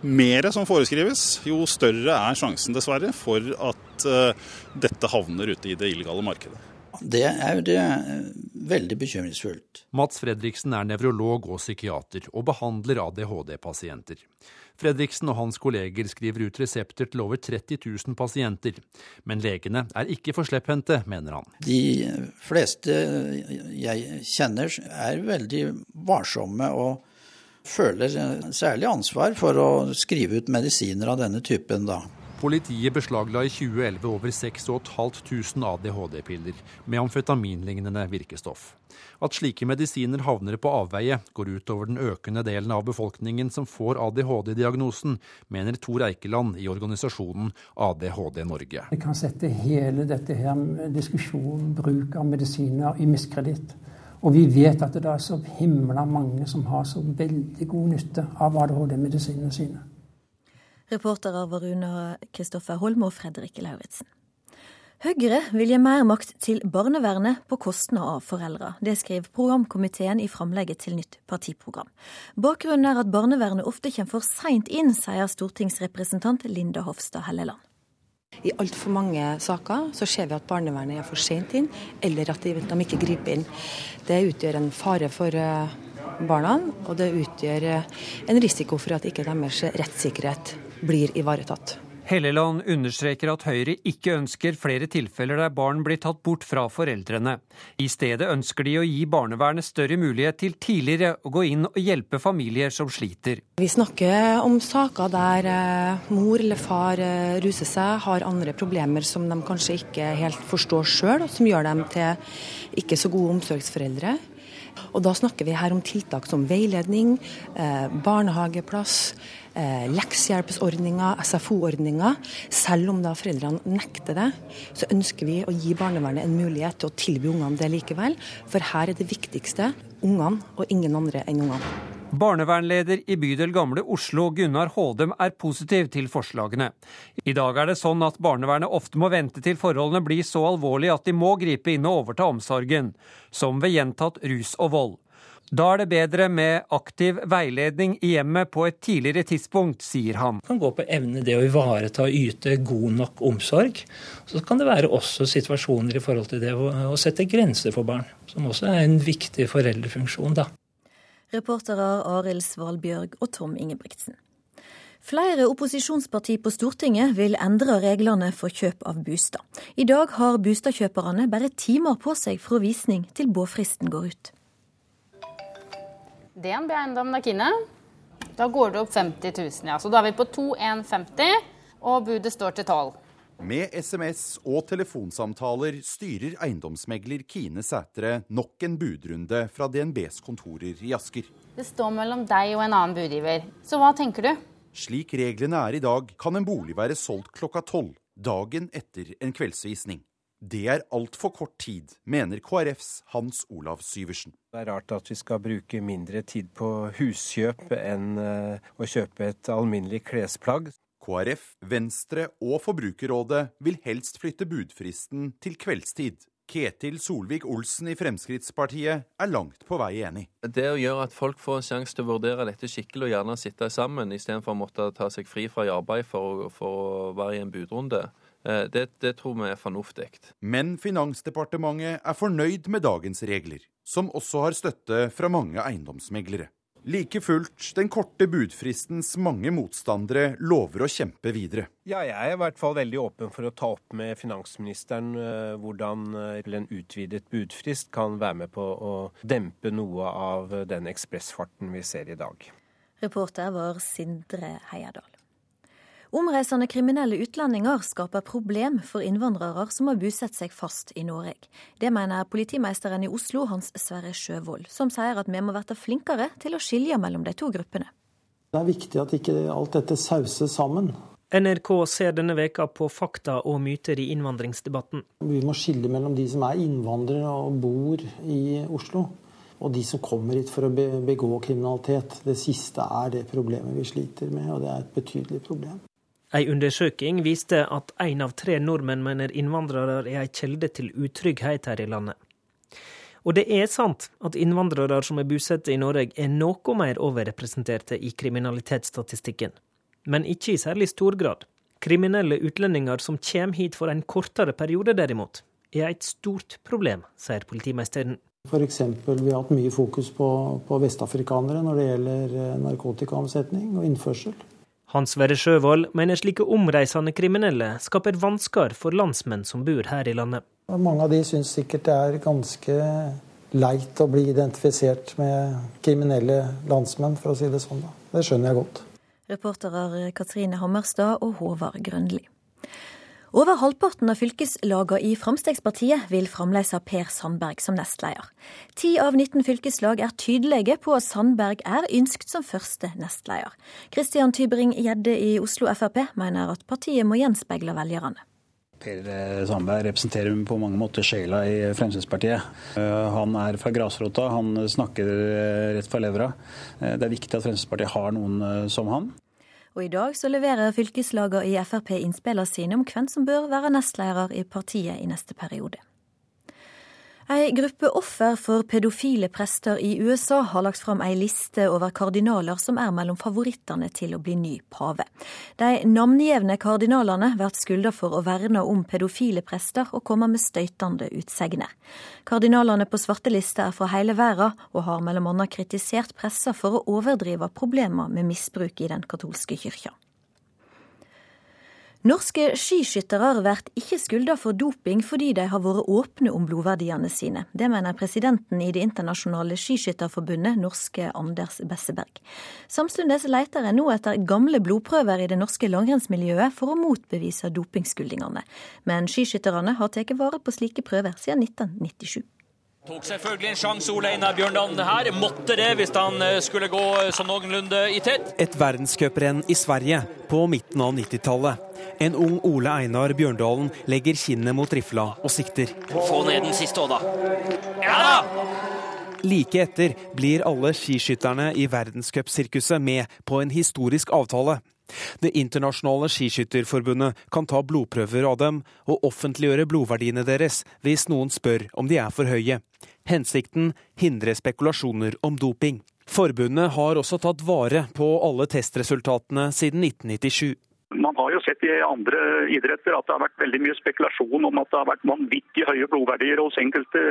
mer som foreskrives, jo større er sjansen dessverre for at uh, dette havner ute i det illegale markedet. Det er det veldig bekymringsfullt. Mats Fredriksen er nevrolog og psykiater, og behandler ADHD-pasienter. Fredriksen og hans kolleger skriver ut resepter til over 30 000 pasienter. Men legene er ikke for slepphendte, mener han. De fleste jeg kjenner er veldig varsomme og føler særlig ansvar for å skrive ut medisiner av denne typen, da. Politiet beslagla i 2011 over 6500 ADHD-piller med amfetaminlignende virkestoff. At slike medisiner havner på avveie, går ut over den økende delen av befolkningen som får ADHD-diagnosen, mener Tor Eikeland i organisasjonen ADHD Norge. Det kan sette hele dette her diskusjonen bruk av medisiner i miskreditt. Og vi vet at det er så himla mange som har så veldig god nytte av ADHD-medisinene sine. Reportere var Rune Kristoffer Holm og Fredrik Lauritzen. Høyre vil gi mer makt til barnevernet på kostnad av foreldre. Det skriver programkomiteen i framlegget til nytt partiprogram. Bakgrunnen er at barnevernet ofte kommer for seint inn, sier stortingsrepresentant Linda Hofstad Helleland. I altfor mange saker så ser vi at barnevernet er for sent inn, eller at de, ikke griper inn. Det utgjør en fare for eh, barna, og det utgjør eh, en risiko for at ikke deres rettssikkerhet blir ivaretatt. Helleland understreker at Høyre ikke ønsker flere tilfeller der barn blir tatt bort fra foreldrene. I stedet ønsker de å gi barnevernet større mulighet til tidligere å gå inn og hjelpe familier som sliter. Vi snakker om saker der eh, mor eller far eh, ruser seg, har andre problemer som de kanskje ikke helt forstår sjøl, som gjør dem til ikke så gode omsorgsforeldre. Og Da snakker vi her om tiltak som veiledning, eh, barnehageplass, eh, leksehjelpsordninger, SFO-ordninger. Selv om da foreldrene nekter det, så ønsker vi å gi barnevernet en mulighet til å tilby ungene det likevel. For her er det viktigste ungene, og ingen andre enn ungene. Barnevernleder i bydel Gamle Oslo, Gunnar Hådem, er positiv til forslagene. I dag er det sånn at barnevernet ofte må vente til forholdene blir så alvorlige at de må gripe inn og overta omsorgen, som ved gjentatt rus og vold. Da er det bedre med aktiv veiledning i hjemmet på et tidligere tidspunkt, sier han. Det kan gå på evne det å ivareta og yte god nok omsorg. Så kan det være også situasjoner i forhold til det å sette grenser for barn, som også er en viktig foreldrefunksjon. da. Reportere Arild Svalbjørg og Tom Ingebrigtsen. Flere opposisjonspartier på Stortinget vil endre reglene for kjøp av bostad. I dag har bostadkjøperne bare timer på seg fra visning til båfristen går ut. DNB Eiendom Nakine. Da går det opp 50 000, ja. Så da er vi på 2150, og budet står til 12 med SMS og telefonsamtaler styrer eiendomsmegler Kine Sætre nok en budrunde fra DNBs kontorer i Asker. Det står mellom deg og en annen budgiver, så hva tenker du? Slik reglene er i dag, kan en bolig være solgt klokka tolv dagen etter en kveldsvisning. Det er altfor kort tid, mener KrFs Hans Olav Syversen. Det er rart at vi skal bruke mindre tid på huskjøp enn eh, å kjøpe et alminnelig klesplagg. KrF, Venstre og Forbrukerrådet vil helst flytte budfristen til kveldstid. Ketil Solvik-Olsen i Fremskrittspartiet er langt på vei enig. Det å gjøre at folk får en sjanse til å vurdere dette skikkelig og gjerne sitte sammen, istedenfor å måtte ta seg fri fra arbeid for, for å være i en budrunde, det, det tror vi er fornuftig. Men Finansdepartementet er fornøyd med dagens regler, som også har støtte fra mange eiendomsmeglere. Like fullt, den korte budfristens mange motstandere lover å kjempe videre. Ja, jeg er i hvert fall veldig åpen for å ta opp med finansministeren uh, hvordan uh, en utvidet budfrist kan være med på å dempe noe av den ekspressfarten vi ser i dag. Reporter var Sindre Heierdal. Omreisende kriminelle utlendinger skaper problem for innvandrere som har bosatt seg fast i Norge. Det mener politimeisteren i Oslo, Hans Sverre Sjøvold, som sier at vi må bli flinkere til å skilje mellom de to gruppene. Det er viktig at ikke alt dette sauses sammen. NRK ser denne veka på fakta og myter i innvandringsdebatten. Vi må skille mellom de som er innvandrere og bor i Oslo, og de som kommer hit for å begå kriminalitet. Det siste er det problemet vi sliter med, og det er et betydelig problem. Ei undersøking viste at én av tre nordmenn mener innvandrere er ei kjelde til utrygghet her i landet. Og det er sant at innvandrere som er bosatt i Norge er noe mer overrepresenterte i kriminalitetsstatistikken. Men ikke i særlig stor grad. Kriminelle utlendinger som kommer hit for en kortere periode, derimot, er et stort problem, sier politimesteren. F.eks. vi har hatt mye fokus på, på vestafrikanere når det gjelder eh, narkotikaomsetning og innførsel. Hans Sverre Sjøvold mener slike omreisende kriminelle skaper vansker for landsmenn som bor her i landet. Mange av de syns sikkert det er ganske leit å bli identifisert med kriminelle landsmenn, for å si det sånn. Det skjønner jeg godt. Reporterer Katrine Hammerstad og Håvard Grønli. Over halvparten av fylkeslagene i Fremskrittspartiet vil fremdeles ha Per Sandberg som nestleder. Ti av 19 fylkeslag er tydelige på at Sandberg er ønsket som første nestleder. Kristian Tybring-Gjedde i Oslo Frp mener at partiet må gjenspeile velgerne. Per Sandberg representerer på mange måter sjela i Fremskrittspartiet. Eh, han er fra grasrota, han snakker rett fra levra. Eh, det er viktig at Fremskrittspartiet har noen eh, som han. Og i dag så leverer fylkeslagene i Frp innspillene sine om hvem som bør være nestleder i partiet i neste periode. Ei gruppe offer for pedofile prester i USA har lagt fram ei liste over kardinaler som er mellom favorittene til å bli ny pave. De navngjevne kardinalene blir skylda for å verne om pedofile prester og komme med støytende utsegner. Kardinalene på svartelista er fra hele verden, og har bl.a. kritisert pressa for å overdrive problemer med misbruk i den katolske kyrkja. Norske skiskyttere blir ikke skylda for doping fordi de har vært åpne om blodverdiene sine. Det mener presidenten i Det internasjonale skiskytterforbundet, norske Anders Besseberg. Samtidig leter en nå etter gamle blodprøver i det norske langrennsmiljøet for å motbevise dopingskyldningene. Men skiskytterne har tatt vare på slike prøver siden 1997. Tok selvfølgelig en sjanse Ole Einar Bjørndalen her. Måtte det hvis han eh, skulle gå sånn noenlunde i tett. Et verdenscuprenn i Sverige på midten av 90-tallet. En ung Ole Einar Bjørndalen legger kinnet mot rifla og sikter. Få ned den siste òg, da. Ja da! Like etter blir alle skiskytterne i verdenscupsirkuset med på en historisk avtale. Det internasjonale skiskytterforbundet kan ta blodprøver av dem og offentliggjøre blodverdiene deres hvis noen spør om de er for høye. Hensikten hindre spekulasjoner om doping. Forbundet har også tatt vare på alle testresultatene siden 1997. Man har jo sett i andre idretter at det har vært veldig mye spekulasjon om at det har vært vanvittig høye blodverdier hos enkelte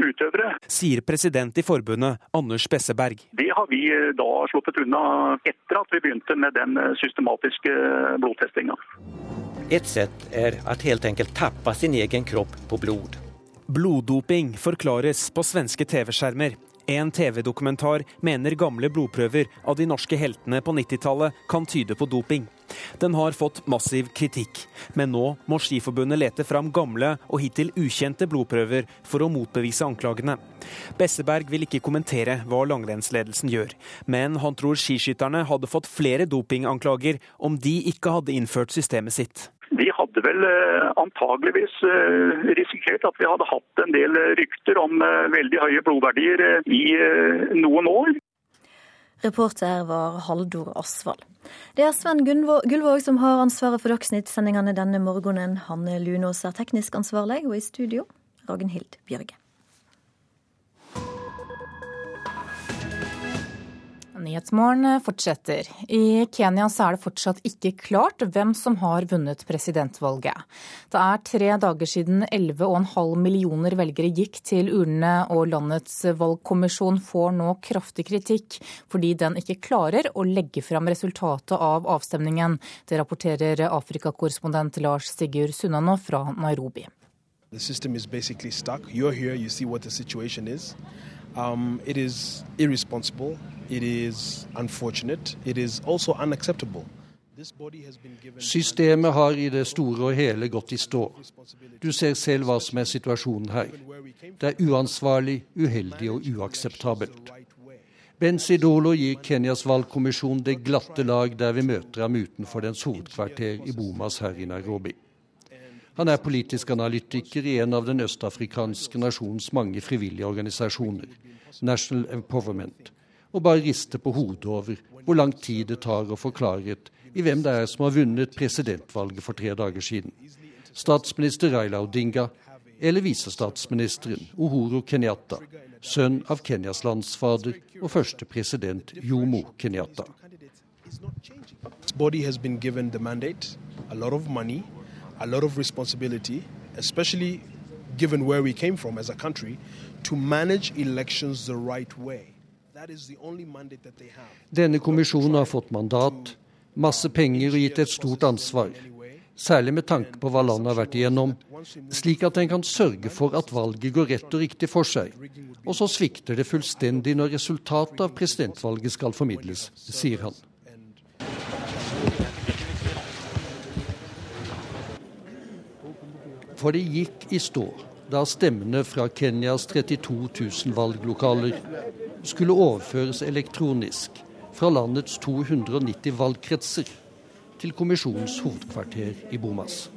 utøvere. Sier president i forbundet, Anders Besseberg. Det har vi eh, da sluppet unna etter at vi begynte med den eh, systematiske blodtestinga. Et sett er at helt enkelt tappe sin egen kropp på blod. Bloddoping forklares på svenske TV-skjermer. En TV-dokumentar mener gamle blodprøver av de norske heltene på 90-tallet kan tyde på doping. Den har fått massiv kritikk, men nå må Skiforbundet lete fram gamle og hittil ukjente blodprøver for å motbevise anklagene. Besseberg vil ikke kommentere hva langrennsledelsen gjør, men han tror skiskytterne hadde fått flere dopinganklager om de ikke hadde innført systemet sitt. Vi hadde vel eh, antageligvis eh, risikert at vi hadde hatt en del rykter om eh, veldig høye blodverdier i noen år. Reporter var Haldor Asvald. Det er Sven Gullvåg som har ansvaret for Dagsnytt-sendingene denne morgenen. Hanne Lunås er teknisk ansvarlig, og i studio Ragnhild Bjørge. Nyhetsmorgen fortsetter. I Kenya er det fortsatt ikke klart hvem som har vunnet presidentvalget. Det er tre dager siden 11,5 millioner velgere gikk til urnene, og landets valgkommisjon får nå kraftig kritikk fordi den ikke klarer å legge fram resultatet av avstemningen. Det rapporterer Afrikakorrespondent Lars Sigurd Sunnanå fra Nairobi. The system is basically stuck. You're here, you see what the situation is. Um, it is irresponsible. It is unfortunate. It is also unacceptable. Systemet har i det store og hele gått i stå. Du ser selv hva som er situasjonen her. Det er uansvarlig, uheldig og uakseptabelt. Benzidolo gir Kenyas valgkommisjon det glatte lag der vi møter ham utenfor dens hovedkvarter i Bomas her i Nairobi. Han er politisk analytiker i en av den østafrikanske nasjonens mange frivillige organisasjoner, National Empowerment og bare riste på hodet over hvor lang tid det tar å få klarhet i hvem det er som har vunnet presidentvalget for tre dager siden. Statsminister Raila Odinga eller visestatsministeren Uhuru Kenyatta, sønn av Kenyas landsfader og første president Jomo Kenyatta. Body has been given the mandate, a lot of responsibility, especially given where we came from as a country, to manage elections the right way. Denne kommisjonen har fått mandat, masse penger og gitt et stort ansvar. Særlig med tanke på hva landet har vært igjennom, slik at en kan sørge for at valget går rett og riktig for seg. Og så svikter det fullstendig når resultatet av presidentvalget skal formidles, sier han. For det gikk i stå da stemmene fra Kenyas 32 000 valglokaler skulle overføres elektronisk fra landets 290 valgkretser til kommisjonens hovedkvarter i Bomas.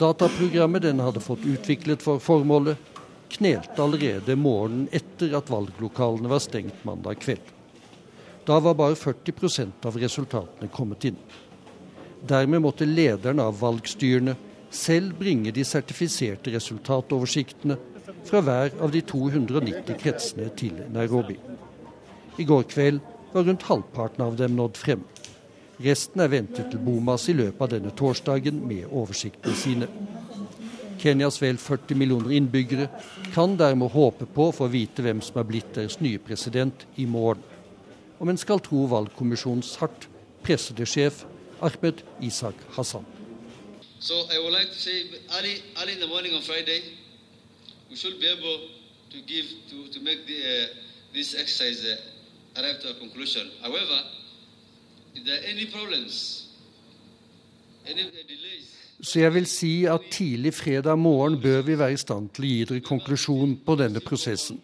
Dataprogrammet den hadde fått utviklet for formålet, knelte allerede morgenen etter at valglokalene var stengt mandag kveld. Da var bare 40% av resultatene kommet inn. Dermed måtte lederen av valgstyrene selv bringe de sertifiserte resultatoversiktene fra hver av de 290 kretsene til Nairobi. I går kveld var rundt halvparten av dem nådd frem. Resten er ventet til Bomas i løpet av denne torsdagen med oversiktene sine. Kenyas vel 40 millioner innbyggere kan dermed håpe på å få vite hvem som er blitt deres nye president i morgen. Om en skal tro valgkommisjonens hardt pressede sjef Ahmed Isak Hassan. So I would like to say early, early in the morning on Friday, we should be able to give to, to make the, uh, this exercise uh, arrive to a conclusion. However, if there are any problems, any delays så jeg vil si at tidlig fredag morgen bør vi være i stand til å gi dere konklusjon på denne prosessen,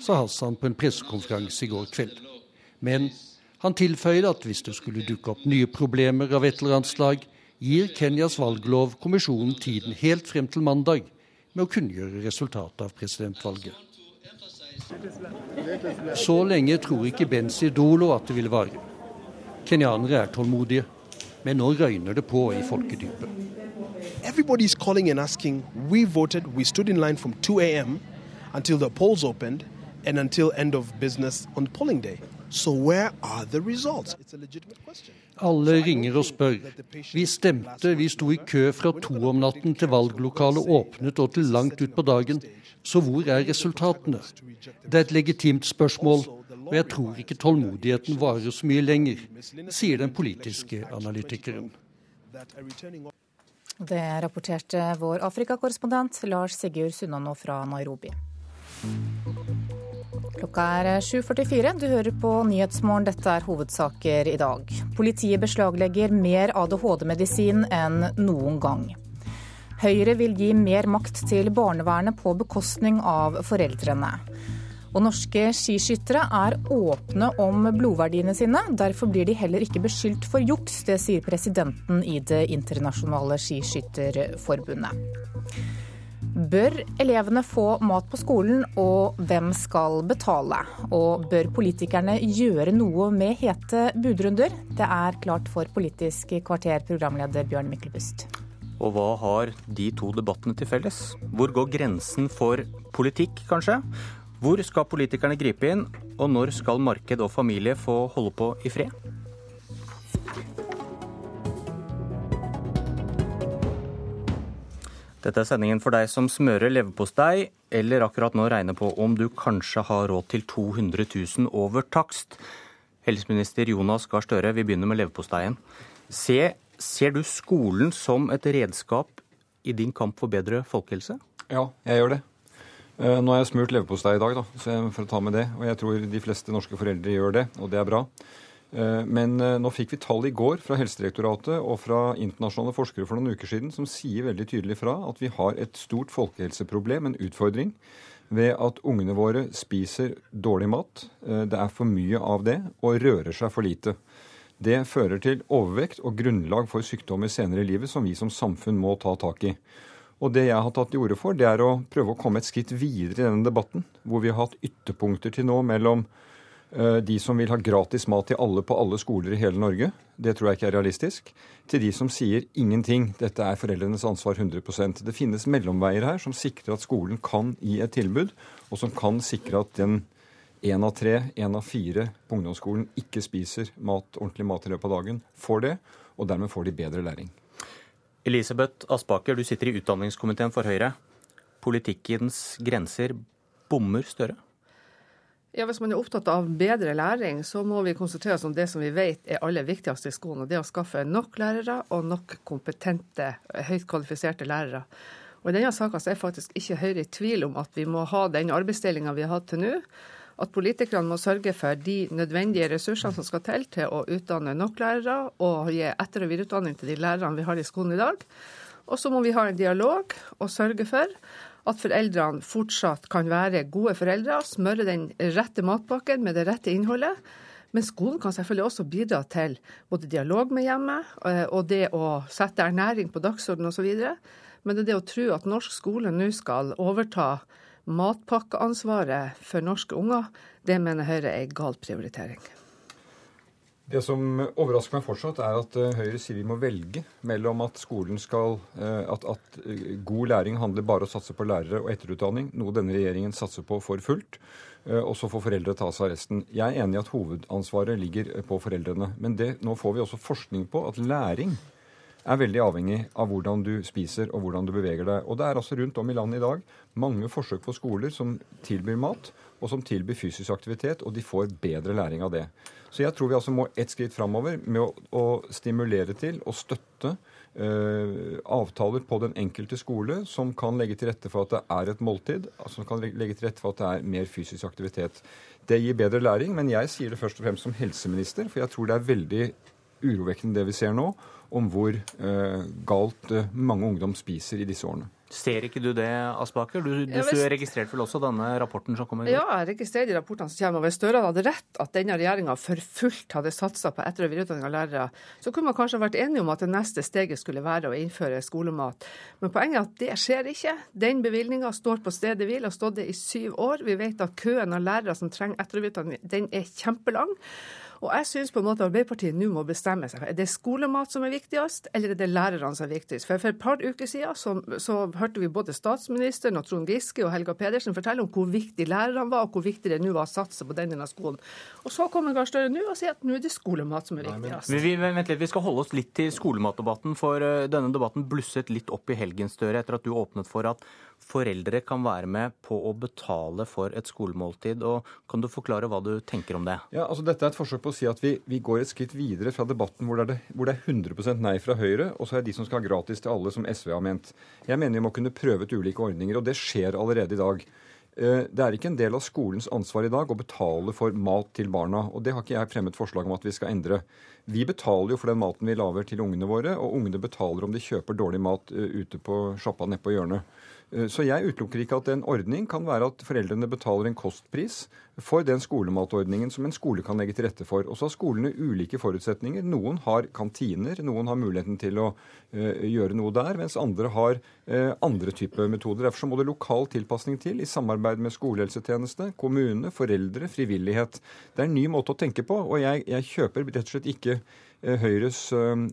sa Hassan på en pressekonferanse i går kveld. Men han tilføyde at hvis det skulle dukke opp nye problemer av et eller annet slag, gir Kenyas valglov kommisjonen tiden helt frem til mandag med å kunngjøre resultatet av presidentvalget. Så lenge tror ikke Benzi Dolo at det vil vare. Kenyanere er tålmodige, men nå røyner det på i folkedypet. Everybody's calling and asking. We voted, we stood in line from 2 a.m. until the polls opened and until end of business on polling day. So where are the results? It's a legitimate question. Alle ringer og spør. Vi stemte, vi sto i kø fra to om natten til valglokalet åpnet og til langt utpå dagen. Så hvor er resultatene? Det er et legitimt spørsmål, og jeg tror ikke tålmodigheten varer så mye lenger, sier den politiske analytikeren. Det rapporterte vår Afrikakorrespondent Lars Sigurd Sunnanå fra Nairobi. Klokka er 7.44. Du hører på Nyhetsmorgen. Dette er hovedsaker i dag. Politiet beslaglegger mer ADHD-medisin enn noen gang. Høyre vil gi mer makt til barnevernet på bekostning av foreldrene. Og norske skiskyttere er åpne om blodverdiene sine. Derfor blir de heller ikke beskyldt for juks. Det sier presidenten i Det internasjonale skiskytterforbundet. Bør elevene få mat på skolen, og hvem skal betale? Og bør politikerne gjøre noe med hete budrunder? Det er klart for Politisk kvarter, programleder Bjørn Myklebust. Og hva har de to debattene til felles? Hvor går grensen for politikk, kanskje? Hvor skal politikerne gripe inn, og når skal marked og familie få holde på i fred? Dette er sendingen for deg som smører leverpostei, eller akkurat nå regner på om du kanskje har råd til 200 000 over takst. Helseminister Jonas Gahr Støre, vi begynner med leverposteien. Se, ser du skolen som et redskap i din kamp for bedre folkehelse? Ja, jeg gjør det. Eh, nå har jeg smurt leverpostei i dag, da, for å ta med det. Og jeg tror de fleste norske foreldre gjør det, og det er bra. Eh, men eh, nå fikk vi tall i går fra Helsedirektoratet og fra internasjonale forskere for noen uker siden som sier veldig tydelig fra at vi har et stort folkehelseproblem, en utfordring, ved at ungene våre spiser dårlig mat. Eh, det er for mye av det, og rører seg for lite. Det fører til overvekt og grunnlag for sykdommer senere i livet som vi som samfunn må ta tak i. Og det jeg har tatt til orde for, det er å prøve å komme et skritt videre i denne debatten, hvor vi har hatt ytterpunkter til nå mellom de som vil ha gratis mat til alle på alle skoler i hele Norge. Det tror jeg ikke er realistisk. Til de som sier ingenting. Dette er foreldrenes ansvar 100% Det finnes mellomveier her som sikrer at skolen kan gi et tilbud, og som kan sikre at den én av tre, én av fire på ungdomsskolen ikke spiser mat, ordentlig mat i løpet av dagen, får det. Og dermed får de bedre læring. Elisabeth Aspaker, du sitter i utdanningskomiteen for Høyre. Politikkens grenser bommer Støre? Ja, Hvis man er opptatt av bedre læring, så må vi konsentrere oss om det som vi vet er aller viktigst i skolen. og Det er å skaffe nok lærere og nok kompetente, høyt kvalifiserte lærere. Og I denne saka er faktisk ikke Høyre i tvil om at vi må ha den arbeidsdelinga vi har hatt til nå. At politikerne må sørge for de nødvendige ressursene som skal til til å utdanne nok lærere og gi etter- og videreutdanning til de lærerne vi har i skolen i dag. Og så må vi ha en dialog og sørge for at foreldrene fortsatt kan være gode foreldre, smøre den rette matpakken med det rette innholdet. Men skolen kan selvfølgelig også bidra til både dialog med hjemmet eh, og det å sette ernæring på dagsordenen osv. Men det er det å tro at norsk skole nå skal overta matpakkeansvaret for norske unger, det mener Høyre er en gal prioritering. Det som overrasker meg fortsatt, er at eh, Høyre sier vi må velge mellom at skolen skal eh, at, at, eh, god læring handler bare om å satse på lærere og etterutdanning, noe denne regjeringen satser på for fullt. Og så får foreldre ta seg av resten. Jeg er enig i at hovedansvaret ligger på foreldrene. Men det, nå får vi også forskning på at læring er veldig avhengig av hvordan du spiser og hvordan du beveger deg. Og det er altså rundt om i landet i dag mange forsøk på skoler som tilbyr mat, og som tilbyr fysisk aktivitet, og de får bedre læring av det. Så jeg tror vi altså må ett skritt framover med å, å, stimulere til og støtte uh, avtaler på den enkelte skole som kan legge til rette for at det er et måltid, altså som kan legge til rette for at det er mer fysisk aktivitet. Det gir bedre læring, men jeg sier det først og fremst som helseminister, for jeg tror det er veldig urovekkende det vi ser nå, om hvor uh, galt uh, mange ungdom spiser i disse årene. Ser ikke du det, Aspaker? Du, du du registrerte vel også denne rapporten som kommer? Ja, jeg registrerer de rapportene som kommer. Hvis Støre hadde rett at denne regjeringa for fullt hadde satsa på etter- og videreutdanning av lærere, så kunne man kanskje vært enige om at det neste steget skulle være å innføre skolemat. Men poenget er at det skjer ikke. Den bevilgninga står på stedet hvil, og har stått det i syv år. Vi vet at køen av lærere som trenger etter- og videreutdanning, den er kjempelang. Og jeg syns på en måte Arbeiderpartiet nå må bestemme seg. Er det skolemat som er viktigst, eller er det lærerne som er viktigst? For for et par uker siden så, så hørte vi både statsministeren og Trond Giske og Helga Pedersen fortelle om hvor viktig lærerne var, og hvor viktig det nå var å satse på denne skolen. Og så kommer Gahr Støre nå og sier at nå er det skolemat som er viktigst. Men vi, vent litt, vi skal holde oss litt til skolematdebatten, for eh, denne debatten blusset litt opp i helgen, Støre, etter at du åpnet for at foreldre kan være med på å betale for et skolemåltid. og Kan du forklare hva du tenker om det? Ja, altså Dette er et forsøk på å si at vi, vi går et skritt videre fra debatten hvor det, er, hvor det er 100% nei fra Høyre, og så er det de som skal ha gratis til alle, som SV har ment. Jeg mener vi må kunne prøve ut ulike ordninger, og det skjer allerede i dag. Eh, det er ikke en del av skolens ansvar i dag å betale for mat til barna. og Det har ikke jeg fremmet forslag om at vi skal endre. Vi betaler jo for den maten vi lager til ungene våre, og ungene betaler om de kjøper dårlig mat eh, ute på sjappa nede på hjørnet. Eh, så jeg utelukker ikke at en ordning kan være at foreldrene betaler en kostpris for den skolematordningen som en skole kan legge til rette for. Og så har skolene ulike forutsetninger. Noen har kantiner, noen har muligheten til å uh, gjøre noe der, mens andre har uh, andre typer metoder. Derfor må det lokal tilpasning til, i samarbeid med skolehelsetjeneste, kommune, foreldre, frivillighet. Det er en ny måte å tenke på, og jeg, jeg kjøper rett og slett ikke Høyres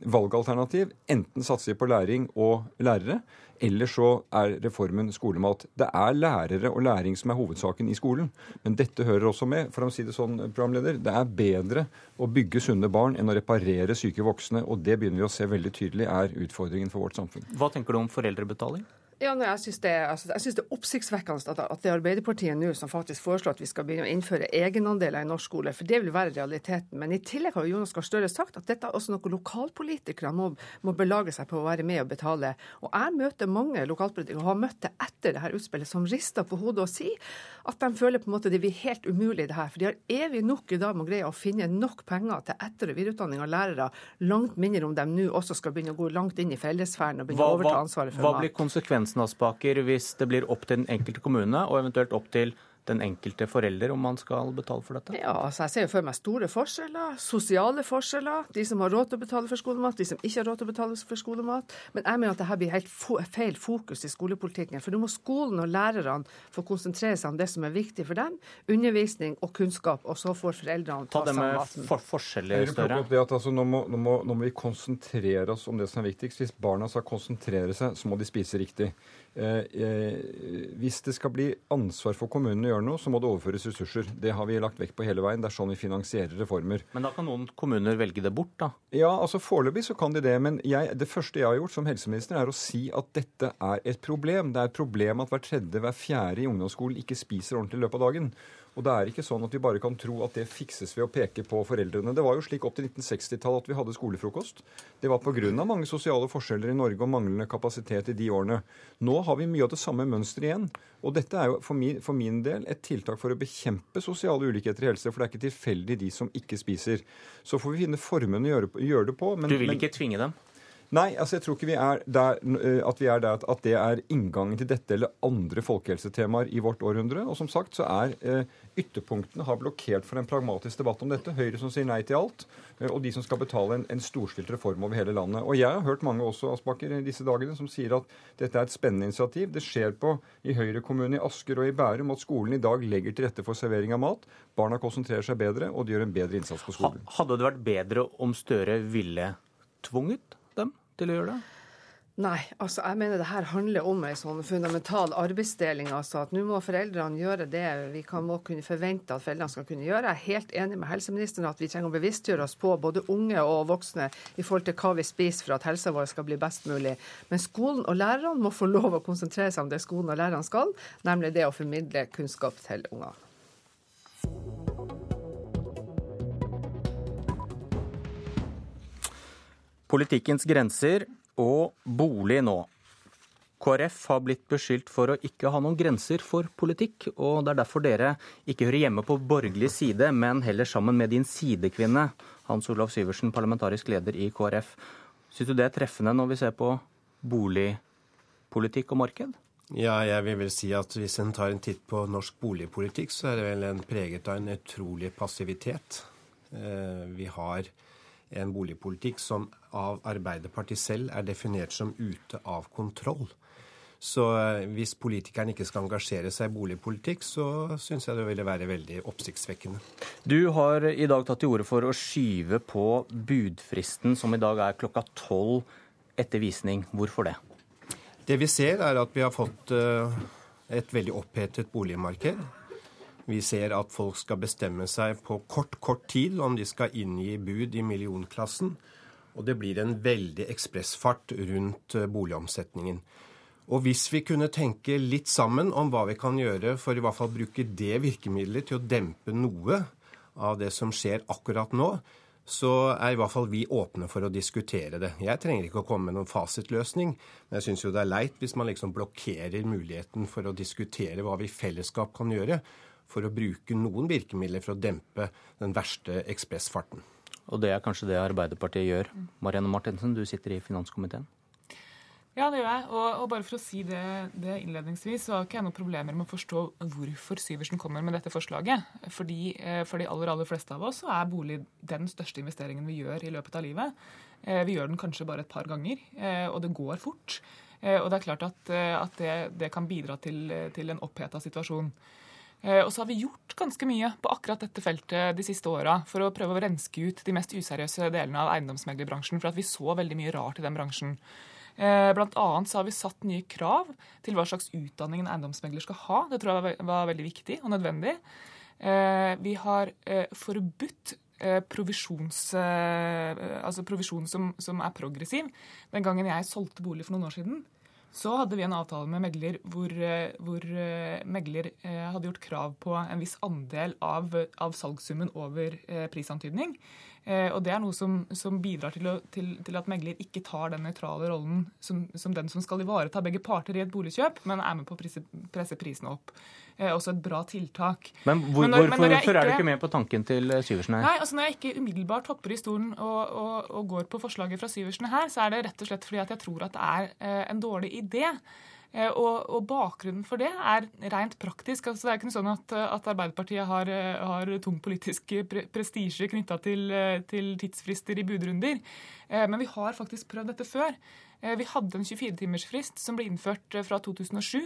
valgalternativ. Enten satser vi på læring og lærere, eller så er reformen skolemat. Det er lærere og læring som er hovedsaken i skolen. Men dette hører også med. For å si det sånn, programleder, det er bedre å bygge sunne barn enn å reparere syke voksne. Og det begynner vi å se veldig tydelig er utfordringen for vårt samfunn. Hva tenker du om foreldrebetaling? Ja, nei, jeg syns det, altså, det, er oppsiktsvekkende at, at det er Arbeiderpartiet nå som faktisk foreslår at vi skal begynne å innføre egenandeler i norsk skole. For det vil være realiteten. Men i tillegg har Jonas Gahr Støre sagt at dette er også noe lokalpolitikere må, må, belage seg på å være med og betale. Og jeg møter mange lokalpolitikere, og har møtt det etter det her utspillet, som rister på hodet og sier at de føler på en måte det blir helt umulig, det her. For de har evig nok i dag med å greie å finne nok penger til etter- og videreutdanning av lærere, langt mindre om de nå også skal begynne å gå langt inn i fellesfæren og begynne hva, å overta ansvaret for hva. Hva blir konsekvensen Aspaker hvis det blir opp til den enkelte kommune, og eventuelt opp til den enkelte forelder om man skal betale for dette? Ja, altså Jeg ser jo for meg store forskjeller, sosiale forskjeller. De som har råd til å betale for skolemat, de som ikke har råd til å betale for skolemat. Men jeg mener at dette blir helt feil fokus i skolepolitikken. For nå må skolen og lærerne få konsentrere seg om det som er viktig for dem. Undervisning og kunnskap. Og så får foreldrene ta, ta seg av maten. For forskjeller større. Det at, altså, nå, må, nå, må, nå, må, vi konsentrere oss om det som er viktigst. Hvis barna skal konsentrere seg, så må de spise riktig. Eh, eh, hvis det skal bli ansvar for kommunene å gjøre noe, så må det overføres ressurser. Det har vi lagt vekt på hele veien. Det er sånn vi finansierer reformer. Men da kan noen kommuner velge det bort, da? Ja, altså foreløpig så kan de det. Men jeg, det første jeg har gjort som helseminister, er å si at dette er et problem. Det er et problem at hver tredje, hver fjerde i ungdomsskolen ikke spiser ordentlig i løpet av dagen. Og det er ikke sånn at vi bare kan tro at det fikses ved å peke på foreldrene. Det var jo slik opp til 1960-tallet at vi hadde skolefrokost. Det var pga. mange sosiale forskjeller i Norge og manglende kapasitet i de årene. Nå har vi mye av det samme mønsteret igjen. Og dette er jo for min, for min, del et tiltak for å bekjempe sosiale ulikheter i helse. For det er ikke tilfeldig de som ikke spiser. Så får vi finne formene å gjøre, gjøre det på. Men, du vil ikke tvinge dem? Nei, altså jeg tror ikke vi er der, eh, at vi er der at det er inngangen til dette eller andre folkehelsetemaer i vårt århundre. Og som sagt så er eh, ytterpunktene har blokkert for en pragmatisk debatt om dette. Høyre som sier nei til alt, eh, og de som skal betale en, en storstilt reform over hele landet. Og jeg har hørt mange også Aspaker, i disse dagene som sier at dette er et spennende initiativ. Det skjer på i Høyre kommune i Asker og i Bærum at skolen i dag legger til rette for servering av mat. Barna konsentrerer seg bedre, og de gjør en bedre innsats på skolen. Hadde det vært bedre om Støre ville tvunget til å gjøre det? Nei, altså jeg mener det her handler om en sånn fundamental arbeidsdeling. altså At nå må foreldrene gjøre det vi kan må kunne forvente at foreldrene skal kunne gjøre. Jeg er helt enig med helseministeren at vi trenger å bevisstgjøre oss på både unge og voksne i forhold til hva vi spiser for at helsa vår skal bli best mulig. Men skolen og lærerne må få lov å konsentrere seg om det skolen og lærerne skal, nemlig det å formidle kunnskap til unger. Politikkens grenser og bolig nå. KrF har blitt beskyldt for å ikke ha noen grenser for politikk, og det er derfor dere ikke hører hjemme på borgerlig side, men heller sammen med din sidekvinne, Hans Olav Syversen, parlamentarisk leder i KrF. Syns du det er treffende når vi ser på boligpolitikk og marked? Ja, jeg vil vel si at hvis en tar en titt på norsk boligpolitikk, så er det vel en preget av en utrolig passivitet. Eh, vi har en boligpolitikk som av Arbeiderpartiet selv er definert som ute av kontroll. Så eh, hvis politikeren ikke skal engasjere seg i boligpolitikk, så syns jeg det ville være veldig oppsiktsvekkende. Du har i dag tatt til orde for å skyve på budfristen, som i dag er klokka tolv etter visning. Hvorfor det? Det vi ser, er at vi har fått eh, et veldig opphetet boligmarked. Vi ser at folk skal bestemme seg på kort, kort tid om de skal inngi bud i millionklassen. Og det blir en veldig ekspressfart rundt eh, boligomsetningen. Og hvis vi kunne tenke litt sammen om hva vi kan gjøre for i hvert fall bruke det virkemidlet til å dempe noe av det som skjer akkurat nå, så er i hvert fall vi åpne for å diskutere det. Jeg trenger ikke å komme med noen fasitløsning, men jeg syns jo det er leit hvis man liksom blokkerer muligheten for å diskutere hva vi i fellesskap kan gjøre for å bruke noen virkemidler for å dempe den verste ekspressfarten. Og det er kanskje det Arbeiderpartiet gjør. Marianne Martinsen, du sitter i finanskomiteen. Ja, det gjør jeg. Og, og, bare for å si det, det, innledningsvis, så har ikke jeg noen problemer med å forstå hvorfor Syversen kommer med dette forslaget. Fordi eh, For de aller aller fleste av oss så er bolig den største investeringen vi gjør i løpet av livet. Eh, vi gjør den kanskje bare et par ganger, eh, og det går fort. Eh, og det er klart at, at det, det, kan bidra til, til en oppheta situasjon. Eh, og så har vi gjort ganske mye på akkurat dette feltet de siste åra for å prøve å renske ut de mest useriøse delene av eiendomsmeglerbransjen, for at vi så veldig mye rart i den bransjen. Eh, blant annet så har vi satt nye krav til hva slags utdanning en eiendomsmegler skal ha. Det tror jeg var veldig viktig og nødvendig. Eh, vi har forbudt provisjons, altså provisjon som, som er progressiv. Den gangen jeg solgte bolig for noen år siden, så hadde vi en avtale med megler hvor, eh, hvor eh, megler eh, hadde gjort krav på en viss andel av, av salgssummen over prisantydning. Og Det er noe som, som bidrar til, å, til, til, at megler ikke tar den nøytrale rollen som, som, den som skal ivareta begge parter i et boligkjøp, men er med på å presse, presse prisene opp. Eh, også et bra tiltak. Men, hvor, men når, hvorfor men ikke, er du ikke med på tanken til eh, Syversen her? Nei, altså Når jeg ikke umiddelbart hopper i stolen og, og, og går på forslaget fra Syversen her, så er det rett og slett fordi at jeg tror at det er eh, en dårlig idé. Eh, og, og, bakgrunnen for det er rent praktisk. Altså, det er ikke noe sånn at, at Arbeiderpartiet har, har, tung politisk pre prestisje knytta til, til, tidsfrister i budrunder. Eh, men vi har faktisk prøvd dette før. Vi hadde en 24-timersfrist som ble innført fra 2007.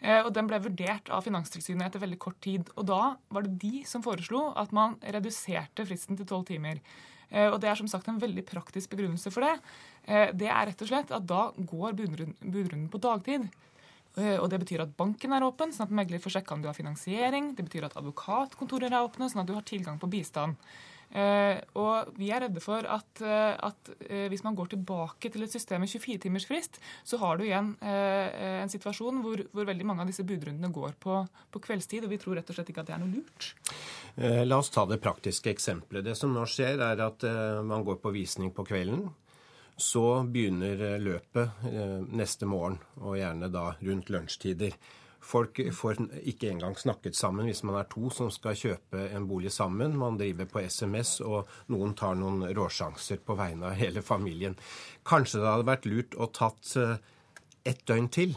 Og den ble vurdert av Finanstilsynet etter veldig kort tid. Og da var det de som foreslo at man reduserte fristen til tolv timer. Og det er som sagt en veldig praktisk begrunnelse for det. Eh, det er rett og slett at da går budrunden på dagtid. Eh, og Det betyr at banken er åpen, sånn at megler får sjekka om du har finansiering. Det betyr at advokatkontorer er åpne, sånn at du har tilgang på bistand. Eh, og vi er redde for at, at hvis man går tilbake til et system med 24-timersfrist, så har du igjen en situasjon hvor, hvor, veldig mange av disse budrundene går på, på, kveldstid. Og vi tror rett og slett ikke at det er noe lurt. La oss ta det praktiske eksempelet. Det som nå skjer, er at man går på visning på kvelden. Så begynner eh, løpet eh, neste morgen, og gjerne da rundt lunsjtider. Folk får ikke engang snakket sammen hvis man er to som skal kjøpe en bolig sammen. Man driver på SMS, og noen tar noen råsjanser på vegne av hele familien. Kanskje det hadde vært lurt å tatt eh, ett døgn til,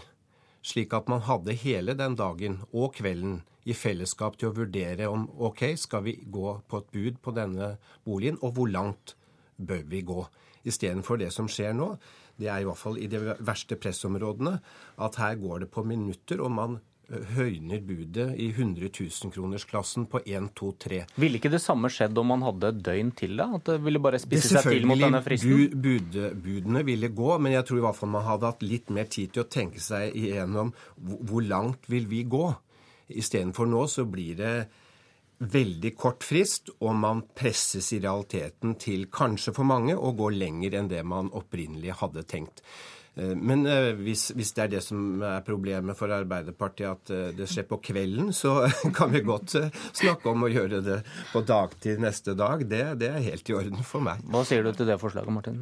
slik at man hadde hele den dagen og kvelden i fellesskap til å vurdere om OK, skal vi gå på et bud på denne boligen, og hvor langt bør vi gå? Istedenfor det som skjer nå, det er i hvert fall i de verste pressområdene, at her går det på minutter, og man høyner budet i 100 000-kronersklassen på 1, 2, 3. Ville ikke det samme skjedd om man hadde et døgn til, da? At det ville bare spisse seg til mot denne fristen? Bud, budene ville gå, men jeg tror i hvert fall man hadde hatt litt mer tid til å tenke seg igjennom hvor langt vil vi gå. Istedenfor nå så blir det veldig kort frist, og man presses i realiteten til kanskje for mange å gå lenger enn det man opprinnelig hadde tenkt. Eh, men eh, hvis, hvis, det er det som er problemet for Arbeiderpartiet, at eh, det skjer på kvelden, så *laughs* kan vi godt snakke om å gjøre det på dagtid neste dag. Det, det er helt i orden for meg. Hva sier du til det forslaget, Martin?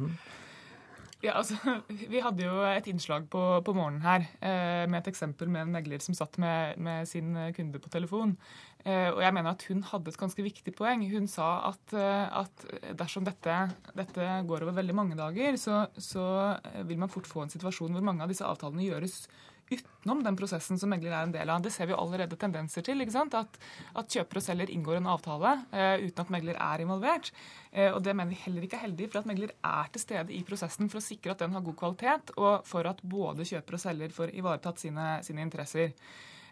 Ja, altså, *laughs* Vi hadde jo et innslag på, på morgenen her eh, med et eksempel med en megler som satt med, med sin kunde på telefon. Eh, og jeg mener at Hun hadde et ganske viktig poeng. Hun sa at, eh, at dersom dette, dette, går over veldig mange dager, så, så, vil man fort få en situasjon hvor mange av disse avtalene gjøres utenom den prosessen som megler er en del av. Det ser vi allerede tendenser til. At, at kjøper og selger inngår en avtale eh, uten at megler er involvert. Eh, og Det mener vi heller ikke er heldig, for at megler er til stede i prosessen for å sikre at den har god kvalitet, og for at både kjøper og selger får ivaretatt sine, sine interesser.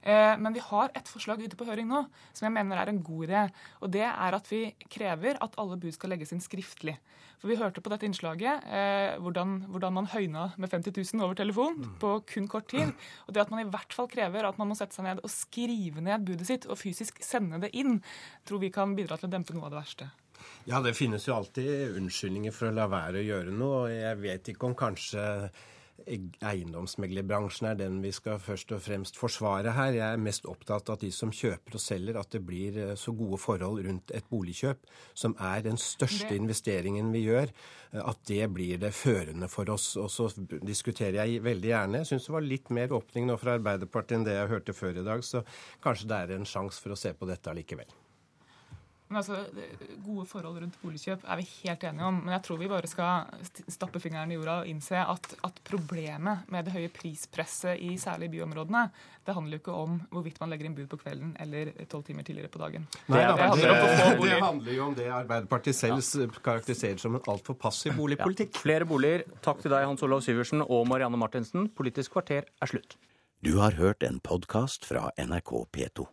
Eh, men vi har et forslag ute på høring nå som jeg mener er en god idé. Og det er at vi krever at alle bud skal legges inn skriftlig. For vi hørte på dette innslaget eh, hvordan, hvordan, man høyna med 50 000 over telefon mm. på kun kort tid. Og det at man i hvert fall krever at man må sette seg ned og skrive ned budet sitt og fysisk sende det inn, tror vi kan bidra til å dempe noe av det verste. Ja, det finnes jo alltid unnskyldninger for å la være å gjøre noe. og Jeg vet ikke om kanskje eiendomsmeglerbransjen er den vi skal først og fremst forsvare her. Jeg er mest opptatt av at de som kjøper og selger, at det blir eh, så gode forhold rundt et boligkjøp, som er den største investeringen vi gjør, eh, at det blir det førende for oss. Og så diskuterer jeg veldig gjerne. Jeg syns det var litt mer åpning nå fra Arbeiderpartiet enn det jeg hørte før i dag, så kanskje det er en sjanse for å se på dette allikevel. Men altså, Gode forhold rundt boligkjøp er vi helt enige om. Men jeg tror vi bare skal stappe fingeren i jorda og innse at, at problemet med det høye prispresset i særlig byområdene, det handler jo ikke om hvorvidt man legger inn bud på kvelden eller tolv timer tidligere på dagen. Nei, det, handler det, det handler jo om det Arbeiderpartiet selv ja. karakteriserer som en altfor passiv boligpolitikk. Ja. Flere boliger. Takk til deg, Hans Olav Syversen og Marianne Martinsen. Politisk kvarter er slutt. Du har hørt en podkast fra NRK P2.